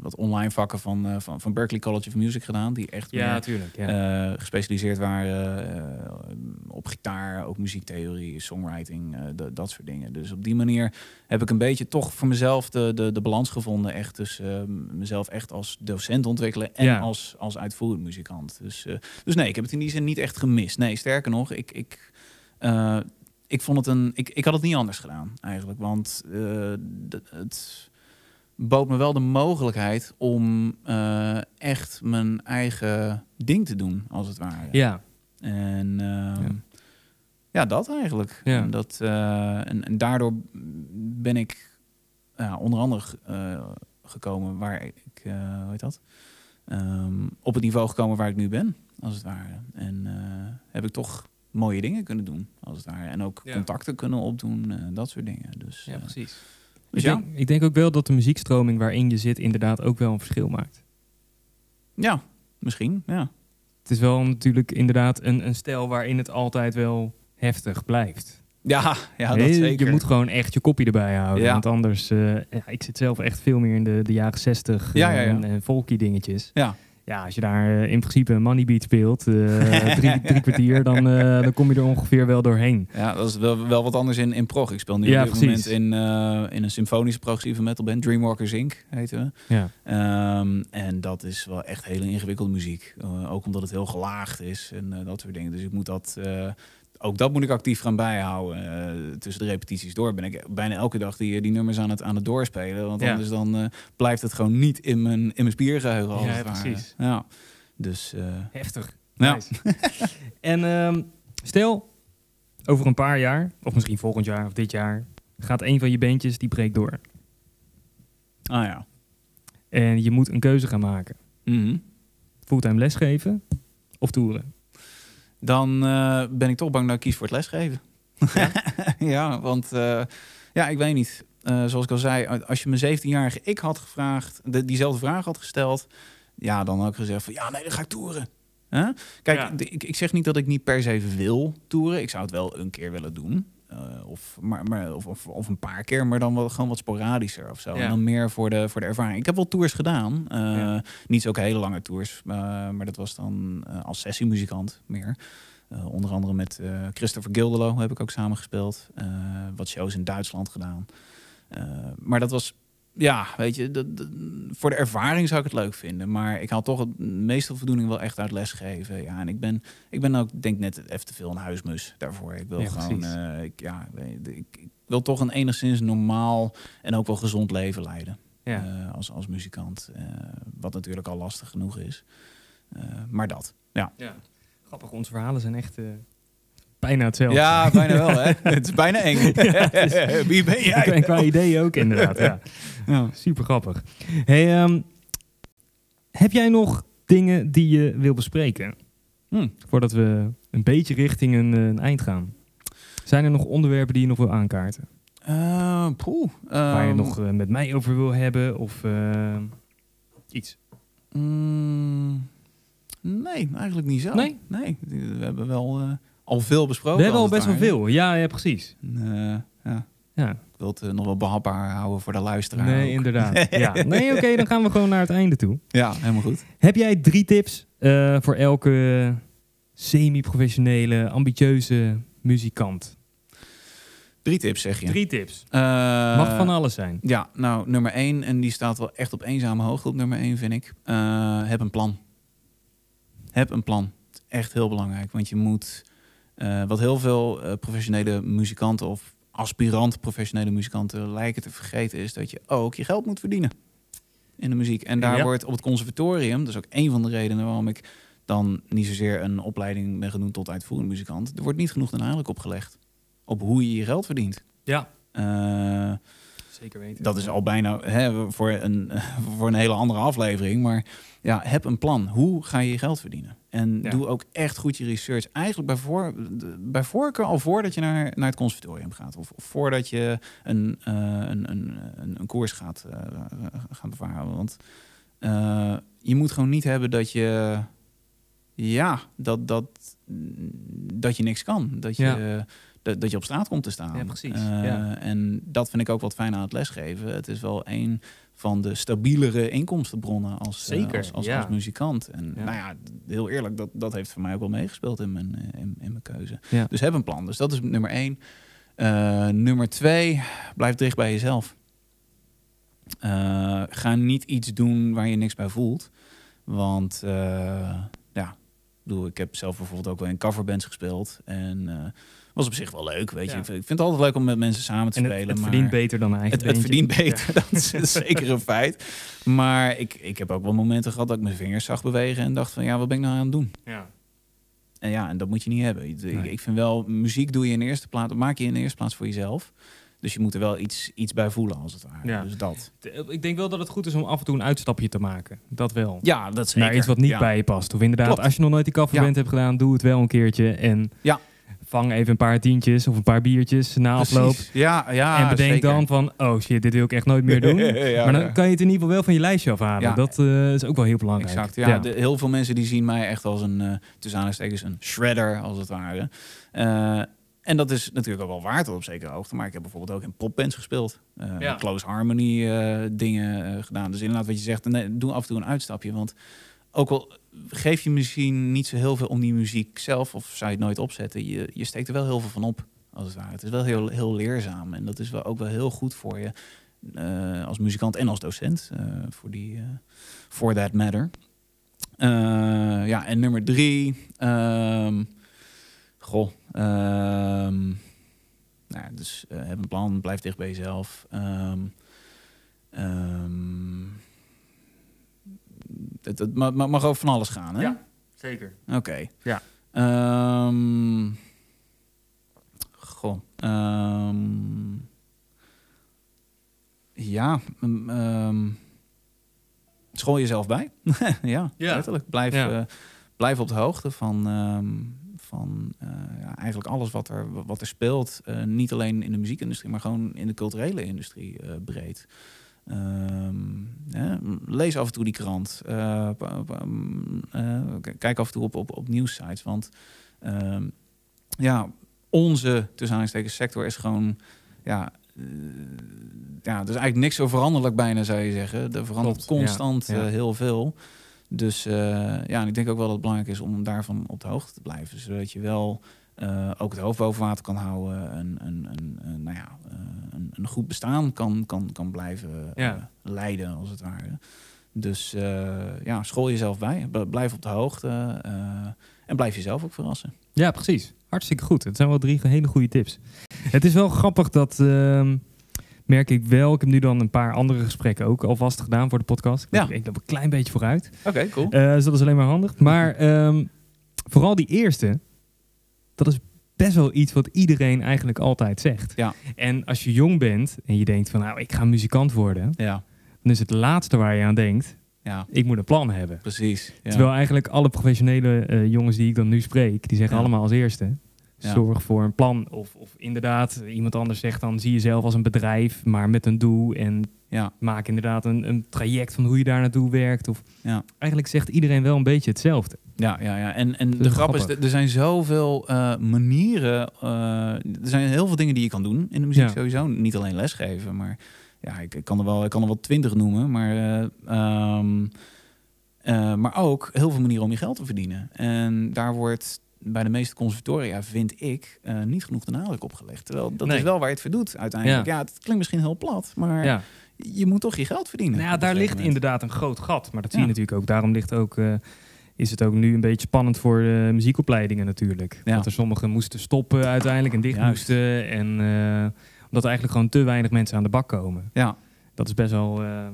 wat online vakken van, eh, van, van Berklee College of Music gedaan, die echt meer, natuurlijk. Ja. gespecialiseerd waren op gitaar, ook muziektheorie, songwriting, dat- soort dingen. Dus op die manier heb ik een beetje toch voor mezelf de, de, de balans gevonden. Echt tussen mezelf echt als docent ontwikkelen en Ja. als, als uitvoerend muzikant. Dus, dus nee, ik heb het in die zin niet echt gemist. Nee, sterker nog, ik, ik, ik vond het een. Ik, ik had het niet anders gedaan eigenlijk. Want eh, het bood me wel de mogelijkheid om eh, echt mijn eigen ding te doen, als het ware. ja. En ehm, Ja. ja. dat eigenlijk. Ja. En, dat, eh, en, en daardoor ben ik ja, onder andere gekomen waar ik, hoe heet dat? Ehm, op het niveau gekomen waar ik nu ben, als het ware. En heb ik toch mooie dingen kunnen doen, als het ware. En ook Ja. contacten kunnen opdoen, eh, dat soort dingen. Dus, ja, eh, precies. dus ik, ja, denk, ik denk ook wel dat de muziekstroming waarin je zit inderdaad ook wel een verschil maakt. ja, misschien, ja. Het is wel natuurlijk inderdaad een, een stijl waarin het altijd wel heftig blijft. Ja, ja dat Nee, zeker. Je moet gewoon echt je kopje erbij houden. Ja. Want anders, eh, ja, ik zit zelf echt veel meer in de, de jaren zestig Ja, ja, ja. en, en folky dingetjes. Ja. Ja, als je daar eh, in principe een money beat speelt, eh, drie, drie kwartier, dan, eh, dan kom je er ongeveer wel doorheen. Ja, dat is wel, wel wat anders in, in prog. Ik speel nu Ja, op dit precies. moment in, in een symfonische progressieve metalband, Dreamwalkers Inc. heten we. Ja, Ehm, en dat is wel echt hele ingewikkelde muziek. Ook omdat het heel gelaagd is en dat soort dingen. Dus ik moet dat, ook dat moet ik actief gaan bijhouden. Eh, tussen de repetities door ben ik bijna elke dag die, die nummers aan het, aan het doorspelen. Want Ja. anders dan eh, blijft het gewoon niet in mijn, in mijn spiergeheugen. Ja, precies. Ja. Dus eh, heftig. Ja. Nice. en ehm, stel, over een paar jaar, of misschien volgend jaar of dit jaar, gaat een van je bandjes die breekt door. ah ja. En je moet een keuze gaan maken. Mhm. Fulltime lesgeven of toeren. Dan eh, ben ik toch bang dat ik kies voor het lesgeven. Ja, want eh, ja, ik weet niet. Eh, zoals ik al zei, als je mijn 17-jarige ik had gevraagd, de, diezelfde vraag had gesteld, ja, dan had ik gezegd van ja, nee, dan ga ik toeren. Kijk, Ja. ik, ik zeg niet dat ik niet per se wil toeren. Ik zou het wel een keer willen doen. Eh, of, maar, maar, of, of, een paar keer, maar dan wel gewoon wat sporadischer of zo. Ja. En dan meer voor de, voor de ervaring. Ik heb wel tours gedaan. Ja. Niet zulke hele lange tours, eh, maar dat was dan als sessiemuzikant meer. Onder andere met Christopher Gildelo heb ik ook samengespeeld. Eh wat shows in Duitsland gedaan. Maar dat was, ja, weet je, dat- dat- voor de ervaring zou ik het leuk vinden. Maar ik haal toch het meeste voldoening wel echt uit lesgeven. Ja, en ik ben, ik ben ook, denk net even te veel een huismus daarvoor. Ik wil Ja, gewoon, eh, ik, ja, ik, ik wil toch een enigszins normaal en ook wel gezond leven leiden. Ja. eh, als, als muzikant. eh, wat natuurlijk al lastig genoeg is. Maar dat. Ja. ja. Grappig, onze verhalen zijn echt bijna hetzelfde. Ja, bijna wel, hè? Het is bijna eng. Ja, het Wie ben jij? En qua ideeën ook inderdaad, ja. Ja. Super grappig. Hey, ehm, heb jij nog dingen die je wil bespreken? Hm. Voordat we een beetje richting een, eh, een eind gaan. Zijn er nog onderwerpen die je nog wil aankaarten? Eh, poeh, Waar je ehm, nog eh, met mij over wil hebben of eh, iets? mm, nee, eigenlijk niet zo. Nee? Nee, we hebben wel al veel besproken. we hebben al best wel veel. Ja, ja precies. Eh, ja, Ja. ik wil het eh, nog wel behapbaar houden voor de luisteraar. Nee, ook. inderdaad. ja. Nee, oké, dan gaan we gewoon naar het einde toe. Ja, helemaal goed. Heb jij drie tips eh, voor elke semi-professionele, ambitieuze muzikant? Drie tips, zeg je. Drie tips. Mag van alles zijn. Ja, nou, nummer één, en die staat wel echt op eenzame hoogte op nummer één, vind ik. Heb een plan. Heb een plan. Echt heel belangrijk, want je moet Eh, wat heel veel eh, professionele muzikanten of aspirant professionele muzikanten lijken te vergeten, is dat je ook je geld moet verdienen in de muziek. En daar Ja. wordt op het conservatorium, dat is ook een van de redenen waarom ik dan niet zozeer een opleiding ben genoemd tot uitvoerend muzikant. Er wordt niet genoeg de nadruk op gelegd op hoe je je geld verdient. Ja, Eh, zeker weten. dat is al bijna hè, voor, een, voor een hele andere aflevering. Maar ja, heb een plan. Hoe ga je je geld verdienen? En Ja. doe ook echt goed je research. Eigenlijk bij, voor, bij voorkeur al voordat je naar, naar het conservatorium gaat. Of, of voordat je een, eh, een, een, een, een koers gaat, eh, gaan bevaren. Want eh, je moet gewoon niet hebben dat je... Ja, dat, dat, dat je niks kan. Dat je, Ja. Dat, dat je op straat komt te staan. Ja, precies. Eh, Ja. En dat vind ik ook wat fijn aan het lesgeven. Het is wel een van de stabielere inkomstenbronnen als, eh, Zeker, als, als, ja. als muzikant. En Ja. nou ja, heel eerlijk, dat, dat heeft voor mij ook wel meegespeeld in mijn, eh, in, in mijn keuze. Ja. Dus heb een plan. Dus dat is nummer één. Nummer twee, blijf dicht bij jezelf. Ga niet iets doen waar je niks bij voelt. Want ja, ik bedoel, ik heb zelf bijvoorbeeld ook wel in coverbands gespeeld. En was op zich wel leuk, weet je. Ja. Ik vind het altijd leuk om met mensen samen te en het, spelen. het maar verdient beter dan een eigen het, verdient beter, dat is, zeker een feit. Maar ik, ik heb ook wel momenten gehad dat ik mijn vingers zag bewegen... en dacht van, ja, wat ben ik nou aan het doen? Ja. En ja, en dat moet je niet hebben. Ik, Nee. ik vind wel, muziek doe je in de eerste plaats, maak je in de eerste plaats voor jezelf. Dus je moet er wel iets, iets bij voelen, als het ware. Ja. Dus dat. Ik denk wel dat het goed is om af en toe een uitstapje te maken. Dat wel. Ja, dat zeker. Naar iets wat niet ja. bij je past. Of inderdaad, Klopt. als je nog nooit die coverband hebt gedaan, doe het wel een keertje. En Ja. Vang even een paar tientjes of een paar biertjes na afloop. Precies. Ja, ja, en bedenk zeker. dan van, oh shit, dit wil ik echt nooit meer doen. Ja, maar dan ja. kan je het in ieder geval wel van je lijstje afhalen. Ja. Dat eh, is ook wel heel belangrijk. Exact, ja. De, heel veel mensen die zien mij echt als een, eh tussen aanhalingstekens, een shredder, als het ware. Eh, en dat is natuurlijk ook wel waard tot op zekere hoogte. Maar ik heb bijvoorbeeld ook in popbands gespeeld. Eh, Ja. Close harmony eh, dingen gedaan. Dus inderdaad wat je zegt, nee, doe af en toe een uitstapje. Want ook al geef je misschien niet zo heel veel om die muziek zelf... of zou je het nooit opzetten, je, je steekt er wel heel veel van op, als het ware. Het is wel heel, heel leerzaam. En dat is wel ook wel heel goed voor je eh, als muzikant en als docent. eh, voor die, eh, for that matter. Ja, en nummer drie. ehm, goh. ehm, nou, dus heb een plan, blijf dicht bij jezelf. Ehm, het, het ma- ma- mag over van alles gaan, hè? Ja. Zeker. Oké. Ja. Ehm, goh. ehm, ja. ehm, school jezelf bij. ja, Ja. letterlijk. Blijf, Ja. eh, blijf op de hoogte van, van eh, ja, eigenlijk alles wat er, wat er speelt. Eh, niet alleen in de muziekindustrie, maar gewoon in de culturele industrie breed. Ehm, hè, lees af en toe die krant. Eh, mm, eh, kijk af en toe op, op, op nieuwssites. Want ehm, ja, onze tussen sector is gewoon... Ja, eh, ja, er is eigenlijk niks zo veranderlijk bijna, zou je zeggen. Er verandert Klopt, constant ja. heel veel. Dus ja, en ik denk ook wel dat het belangrijk is om daarvan op de hoogte te blijven. Zodat je wel eh, ook het hoofd boven water kan houden. En, en, en, en, nou ja, eh, een, een goed bestaan kan, kan, kan blijven eh, Ja. leiden, als het ware. Dus eh, ja, school jezelf bij. B- Blijf op de hoogte. en blijf jezelf ook verrassen. Ja, precies. Hartstikke goed. Het zijn wel drie hele goede tips. Het is wel grappig dat, ehm, merk ik wel, ik heb nu dan een paar andere gesprekken ook alvast gedaan voor de podcast. Ik, Ja. ik loop een klein beetje vooruit. Oké, cool. Eh, dus dat is alleen maar handig. Maar ehm, vooral die eerste, dat is best wel iets wat iedereen eigenlijk altijd zegt. Ja. En als je jong bent en je denkt van nou, ik ga muzikant worden, Ja, dan is het laatste waar je aan denkt, ja, ik moet een plan hebben. precies. Ja. Terwijl eigenlijk alle professionele eh, jongens die ik dan nu spreek, die zeggen allemaal als eerste, Ja. zorg voor een plan. Of, of inderdaad, iemand anders zegt dan, zie jezelf als een bedrijf, maar met een doel. En Ja, maak inderdaad een, een traject van hoe je daar naartoe werkt. Of ja. eigenlijk zegt iedereen wel een beetje hetzelfde. Ja, ja, ja. En, en de grap is, grappig. er er zijn zoveel eh, manieren. eh, er zijn heel veel dingen die je kan doen in de muziek Ja. sowieso. Niet alleen lesgeven, maar ja, ik, ik kan er wel, ik kan er wel twintig noemen. Maar, eh, ehm, eh, maar ook heel veel manieren om je geld te verdienen. En daar wordt bij de meeste conservatoria, vind ik, eh, niet genoeg de nadruk op gelegd. Terwijl dat Nee. is wel waar je het voor doet uiteindelijk. Ja. Ja, het klinkt misschien heel plat, maar Ja. je moet toch je geld verdienen. Nou ja, daar ligt moment. inderdaad een groot gat. Maar dat zie je natuurlijk ook. Daarom ligt ook eh, is het ook nu een beetje spannend voor de muziekopleidingen natuurlijk. Ja. Dat er sommigen moesten stoppen uiteindelijk en dicht Juist. moesten. En eh, omdat er eigenlijk gewoon te weinig mensen aan de bak komen. Ja, Dat is best wel, eh,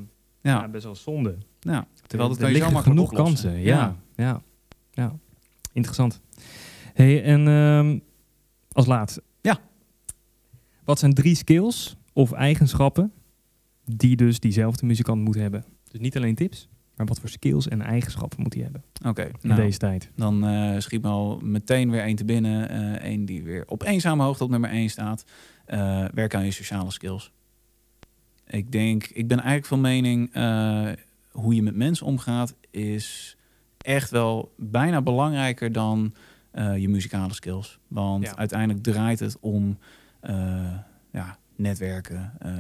ja. best wel zonde. ja. Terwijl dat er liggen makkelijk genoeg oplossen. kansen. Ja, ja. ja. Interessant. Hey, en ehm, als laatste. Ja. Wat zijn drie skills of eigenschappen die dus diezelfde muzikant moet hebben? Dus niet alleen tips, maar wat voor skills en eigenschappen moet hij hebben Oké, in nou, deze tijd? dan eh, schiet me al meteen weer één te binnen. eh Eén die weer op eenzame hoogte op nummer één staat. Eh werk aan je sociale skills. Ik denk, ik ben eigenlijk van mening, eh, hoe je met mensen omgaat is echt wel bijna belangrijker dan eh, je muzikale skills. Want Ja. uiteindelijk draait het om eh, ja, netwerken. eh,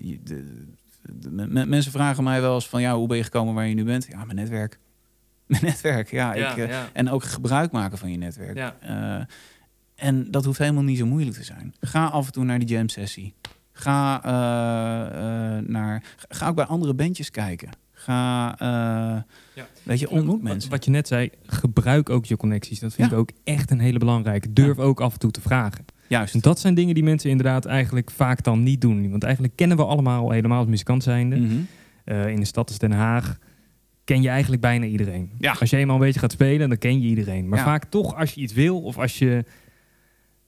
je- de, de- me- mensen vragen mij wel eens van, ja, hoe ben je gekomen waar je nu bent? Ja, mijn netwerk. Mijn netwerk, ja. ik, ja. en ook gebruik maken van je netwerk. Ja. En dat hoeft helemaal niet zo moeilijk te zijn. Ga af en toe naar die jam sessie. Ga, naar, ga ook bij andere bandjes kijken. Ga, eh, Ja. weet je, ontmoet Wat- mensen. Wat je net zei, gebruik ook je connecties. Dat vind Ja. ik ook echt een hele belangrijke. Durf ook af en toe te vragen. Juist. En dat zijn dingen die mensen inderdaad eigenlijk vaak dan niet doen. Want eigenlijk kennen we allemaal, helemaal als muzikant zijnde. Mhm. Eh, in de stad als Den Haag ken je eigenlijk bijna iedereen. Ja. Als je eenmaal een beetje gaat spelen, dan ken je iedereen. Maar vaak toch als je iets wil of als je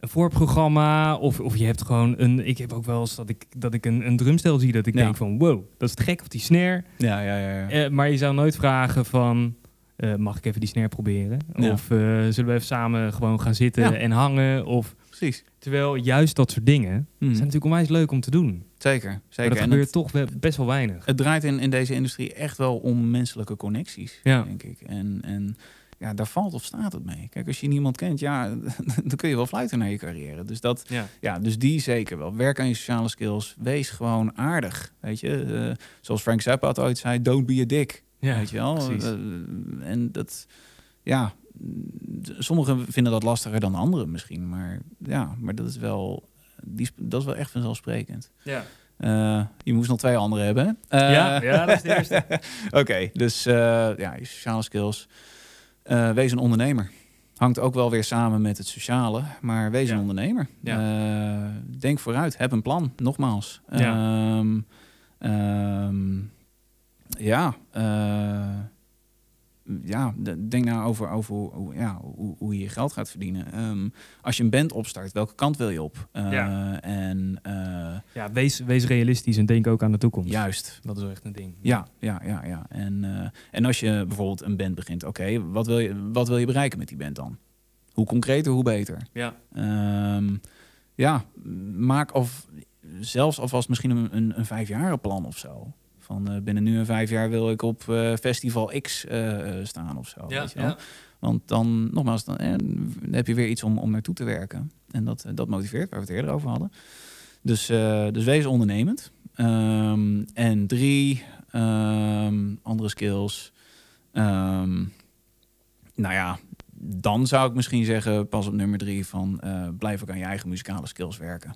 een voorprogramma of, of je hebt gewoon een... Ik heb ook wel eens dat ik, dat ik een, een drumstel zie dat ik Ja. denk van wow, dat is te gek of die snare. Ja, ja, ja. ja. Eh, maar je zou nooit vragen van... eh, mag ik even die snare proberen? Ja. Of eh, zullen we even samen gewoon gaan zitten en hangen? Of, Precies. terwijl juist dat soort dingen Mhm. zijn natuurlijk onwijs leuk om te doen. Zeker. Maar zeker. dat En gebeurt het, toch best wel weinig. het draait in, in deze industrie echt wel om menselijke connecties, Ja. denk ik. En, en ja, daar valt of staat het mee. Kijk, als je niemand kent, ja, dan kun je wel fluiten naar je carrière. Dus dat, Ja. Ja, dus die zeker wel. Werk aan je sociale skills. Wees gewoon aardig. Weet je, Eh, zoals Frank Zappa ooit zei: don't be a dick. Ja, weet je wel. Eh, en dat, ja, mm, sommigen vinden dat lastiger dan anderen misschien. Maar ja, maar dat is wel, die, dat is wel echt vanzelfsprekend. Ja. Eh, je moest nog twee andere hebben. hè? Ja, ja, dat is de eerste. Oké, dus ja, je sociale skills. Eh, wees een ondernemer. Hangt ook wel weer samen met het sociale, maar wees Ja. een ondernemer. Eh, denk vooruit, heb een plan, nogmaals. Ja. Ehm, ehm, ja, eh, ja, denk nou over, over hoe, ja, hoe, hoe je je geld gaat verdienen. Ehm, als je een band opstart, welke kant wil je op? Eh, Ja. En eh, Ja, wees, wees realistisch en denk ook aan de toekomst. juist, Dat is wel echt een ding. ja, ja, ja, ja. En, eh, en als je bijvoorbeeld een band begint, oké, wat, wil je, wat wil je bereiken met die band dan? Hoe concreter, hoe beter. Ja. Ehm, ja, maak of zelfs alvast misschien een, een, een vijfjarenplan of zo. Van eh, binnen nu en vijf jaar wil ik op eh, festival X eh, staan of zo. Ja, ja. Want dan, nogmaals, dan, eh, heb je weer iets om, om naartoe te werken. En dat, dat motiveert, waar we het eerder over hadden. Dus, dus wees ondernemend. Ehm, en drie, ehm, andere skills. Ehm, nou ja, dan zou ik misschien zeggen, pas op nummer drie, van eh, blijf ook aan je eigen muzikale skills werken.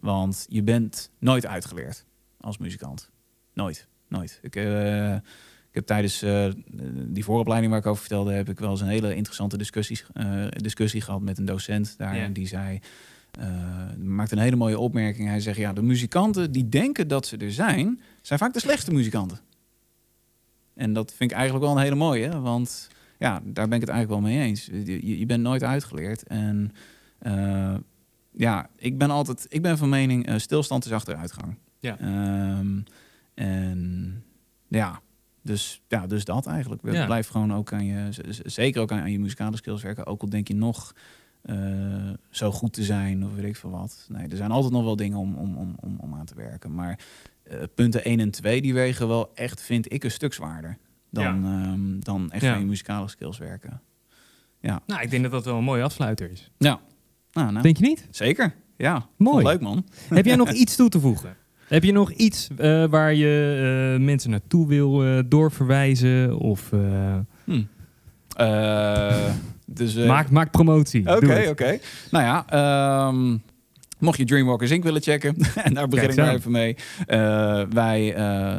Want je bent nooit uitgeleerd als muzikant. Nooit, nooit. Ik, eh, ik heb tijdens eh, die vooropleiding waar ik over vertelde, heb ik wel eens een hele interessante discussies, eh, discussie gehad met een docent daar. Ja. En die zei, maakte een hele mooie opmerking. Hij zegt, ja, de muzikanten die denken dat ze er zijn, zijn vaak de slechtste muzikanten. En dat vind ik eigenlijk wel een hele mooie, want ja, daar ben ik het eigenlijk wel mee eens. Je, bent nooit uitgeleerd. En ja, ik ben altijd, ik ben van mening, stilstand is achteruitgang. Ja. Ehm, en ja, dus, ja, dus dat eigenlijk. Ja. Blijf gewoon ook aan je, zeker ook aan, aan je muzikale skills werken. Ook al denk je nog eh, zo goed te zijn of weet ik veel wat. Nee, er zijn altijd nog wel dingen om, om, om, om, om aan te werken. Maar eh, punten 1 en 2, die wegen wel echt, vind ik, een stuk zwaarder. Dan, ehm, dan echt Ja. aan je muzikale skills werken. Nou, ik denk dat dat wel een mooie afsluiter is. Ja, nou, nou, Denk je niet? zeker. Ja, Mooi. Leuk man. Heb jij nog iets toe te voegen? Heb je nog iets eh, waar je eh, mensen naartoe wil eh, doorverwijzen? Of eh, Hm. Eh, dus, maak, maak promotie. Oké, oké. Nou ja, ehm, Mocht je Dreamwalkers Inc. willen checken, en daar begin ik maar even mee. Wij,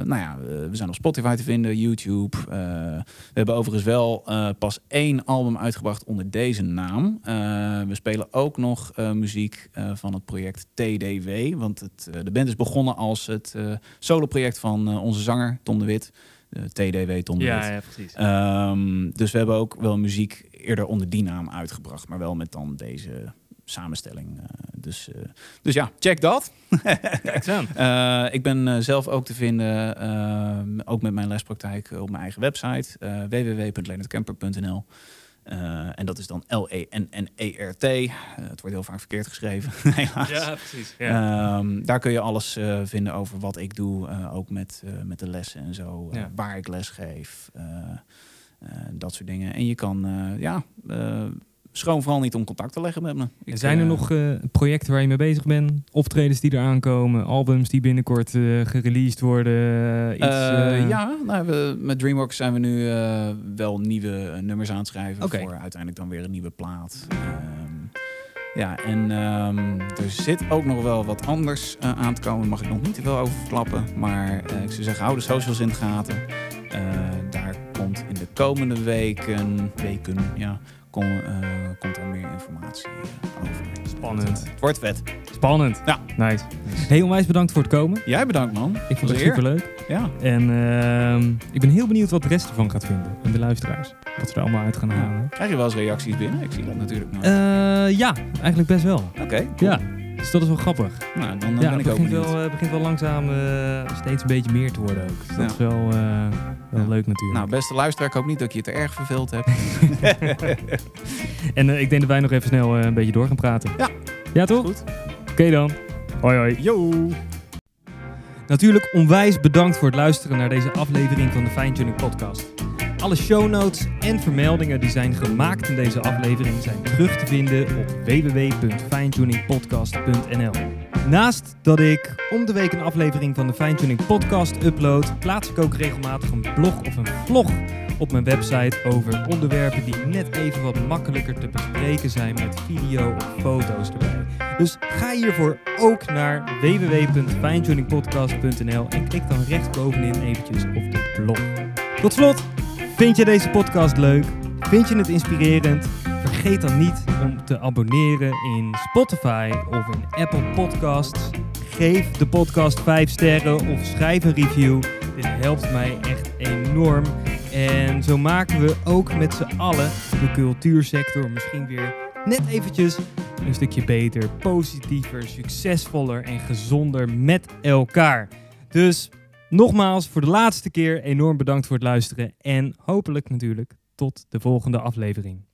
nou ja, we zijn op Spotify te vinden, YouTube. We hebben overigens wel pas één album uitgebracht onder deze naam. We spelen ook nog eh, muziek eh, van het project TDW. Want het, eh, de band is begonnen als het solo-project van onze zanger Tom de Wit. De TDW Tom de Wit. Ja, precies. Ehm, dus we hebben ook wel muziek eerder onder die naam uitgebracht, maar wel met dan deze samenstelling. Dus, dus ja, check dat. Ik ben zelf ook te vinden, ook met mijn lespraktijk op mijn eigen website, www.leonardkemper.nl. Eh, en dat is dan L-E-N-N-E-R-T. Eh, het wordt heel vaak verkeerd geschreven, helaas. Ja, precies. Ja. Ehm, daar kun je alles eh, vinden over wat ik doe, ook met, met de lessen en zo, Ja. waar ik les geef, dat soort dingen. En je kan, ja, schroom vooral niet om contact te leggen met me. Ik, zijn er eh, nog eh, projecten waar je mee bezig bent? Optredens die eraan komen? Albums die binnenkort eh gereleased worden? iets, ja, nou, we, met DreamWorks zijn we nu wel nieuwe nummers aan het schrijven voor uiteindelijk dan weer een nieuwe plaat. Ehm, ja, en ehm, er zit ook nog wel wat anders aan te komen. Mag ik nog niet te veel over verklappen. Maar ik zou zeggen, hou de socials in de gaten. Daar komt in de komende weken, weken ja, kom, eh, komt er meer informatie eh, over. Spannend. Het wordt vet. Spannend. Ja. Nice. Heel onwijs bedankt voor het komen. Jij bedankt, man. Ik vond het Eer. superleuk. Ja. En ehm, ik ben heel benieuwd wat de rest ervan gaat vinden. En de luisteraars. Wat ze er allemaal uit gaan halen. Krijg je wel eens reacties binnen? Ik zie dat natuurlijk nog. Eh, ja, eigenlijk best wel. Oké, cool. Ja, dus dat is wel grappig. Nou, dan ja, ben het ik ook begint benieuwd. wel, eh, begint wel langzaam eh, steeds een beetje meer te worden ook. Dus dat Ja. is wel, eh, wel Ja. leuk natuurlijk. Nou, beste luisteraar, ik hoop niet dat je het te erg verveeld hebt. En ik denk dat wij nog even snel een beetje door gaan praten. Ja. Ja, toch? Oké dan. Hoi hoi. Yo! Natuurlijk onwijs bedankt voor het luisteren naar deze aflevering van de Fine Tuning Podcast. Alle show notes en vermeldingen die zijn gemaakt in deze aflevering zijn terug te vinden op www.finetuningpodcast.nl. Naast dat ik om de week een aflevering van de Fine Tuning Podcast upload, plaats ik ook regelmatig een blog of een vlog op mijn website over onderwerpen die net even wat makkelijker te bespreken zijn met video of foto's erbij. Dus ga hiervoor ook naar www.finetuningpodcast.nl en klik dan rechtsbovenin eventjes op de blog. Tot slot, vind je deze podcast leuk? Vind je het inspirerend? Vergeet dan niet om te abonneren in Spotify of in Apple Podcasts. Geef de podcast 5 sterren of schrijf een review. Dit helpt mij echt enorm. En zo maken we ook met z'n allen de cultuursector misschien weer net eventjes een stukje beter, positiever, succesvoller en gezonder met elkaar. Dus nogmaals, voor de laatste keer enorm bedankt voor het luisteren en hopelijk natuurlijk tot de volgende aflevering.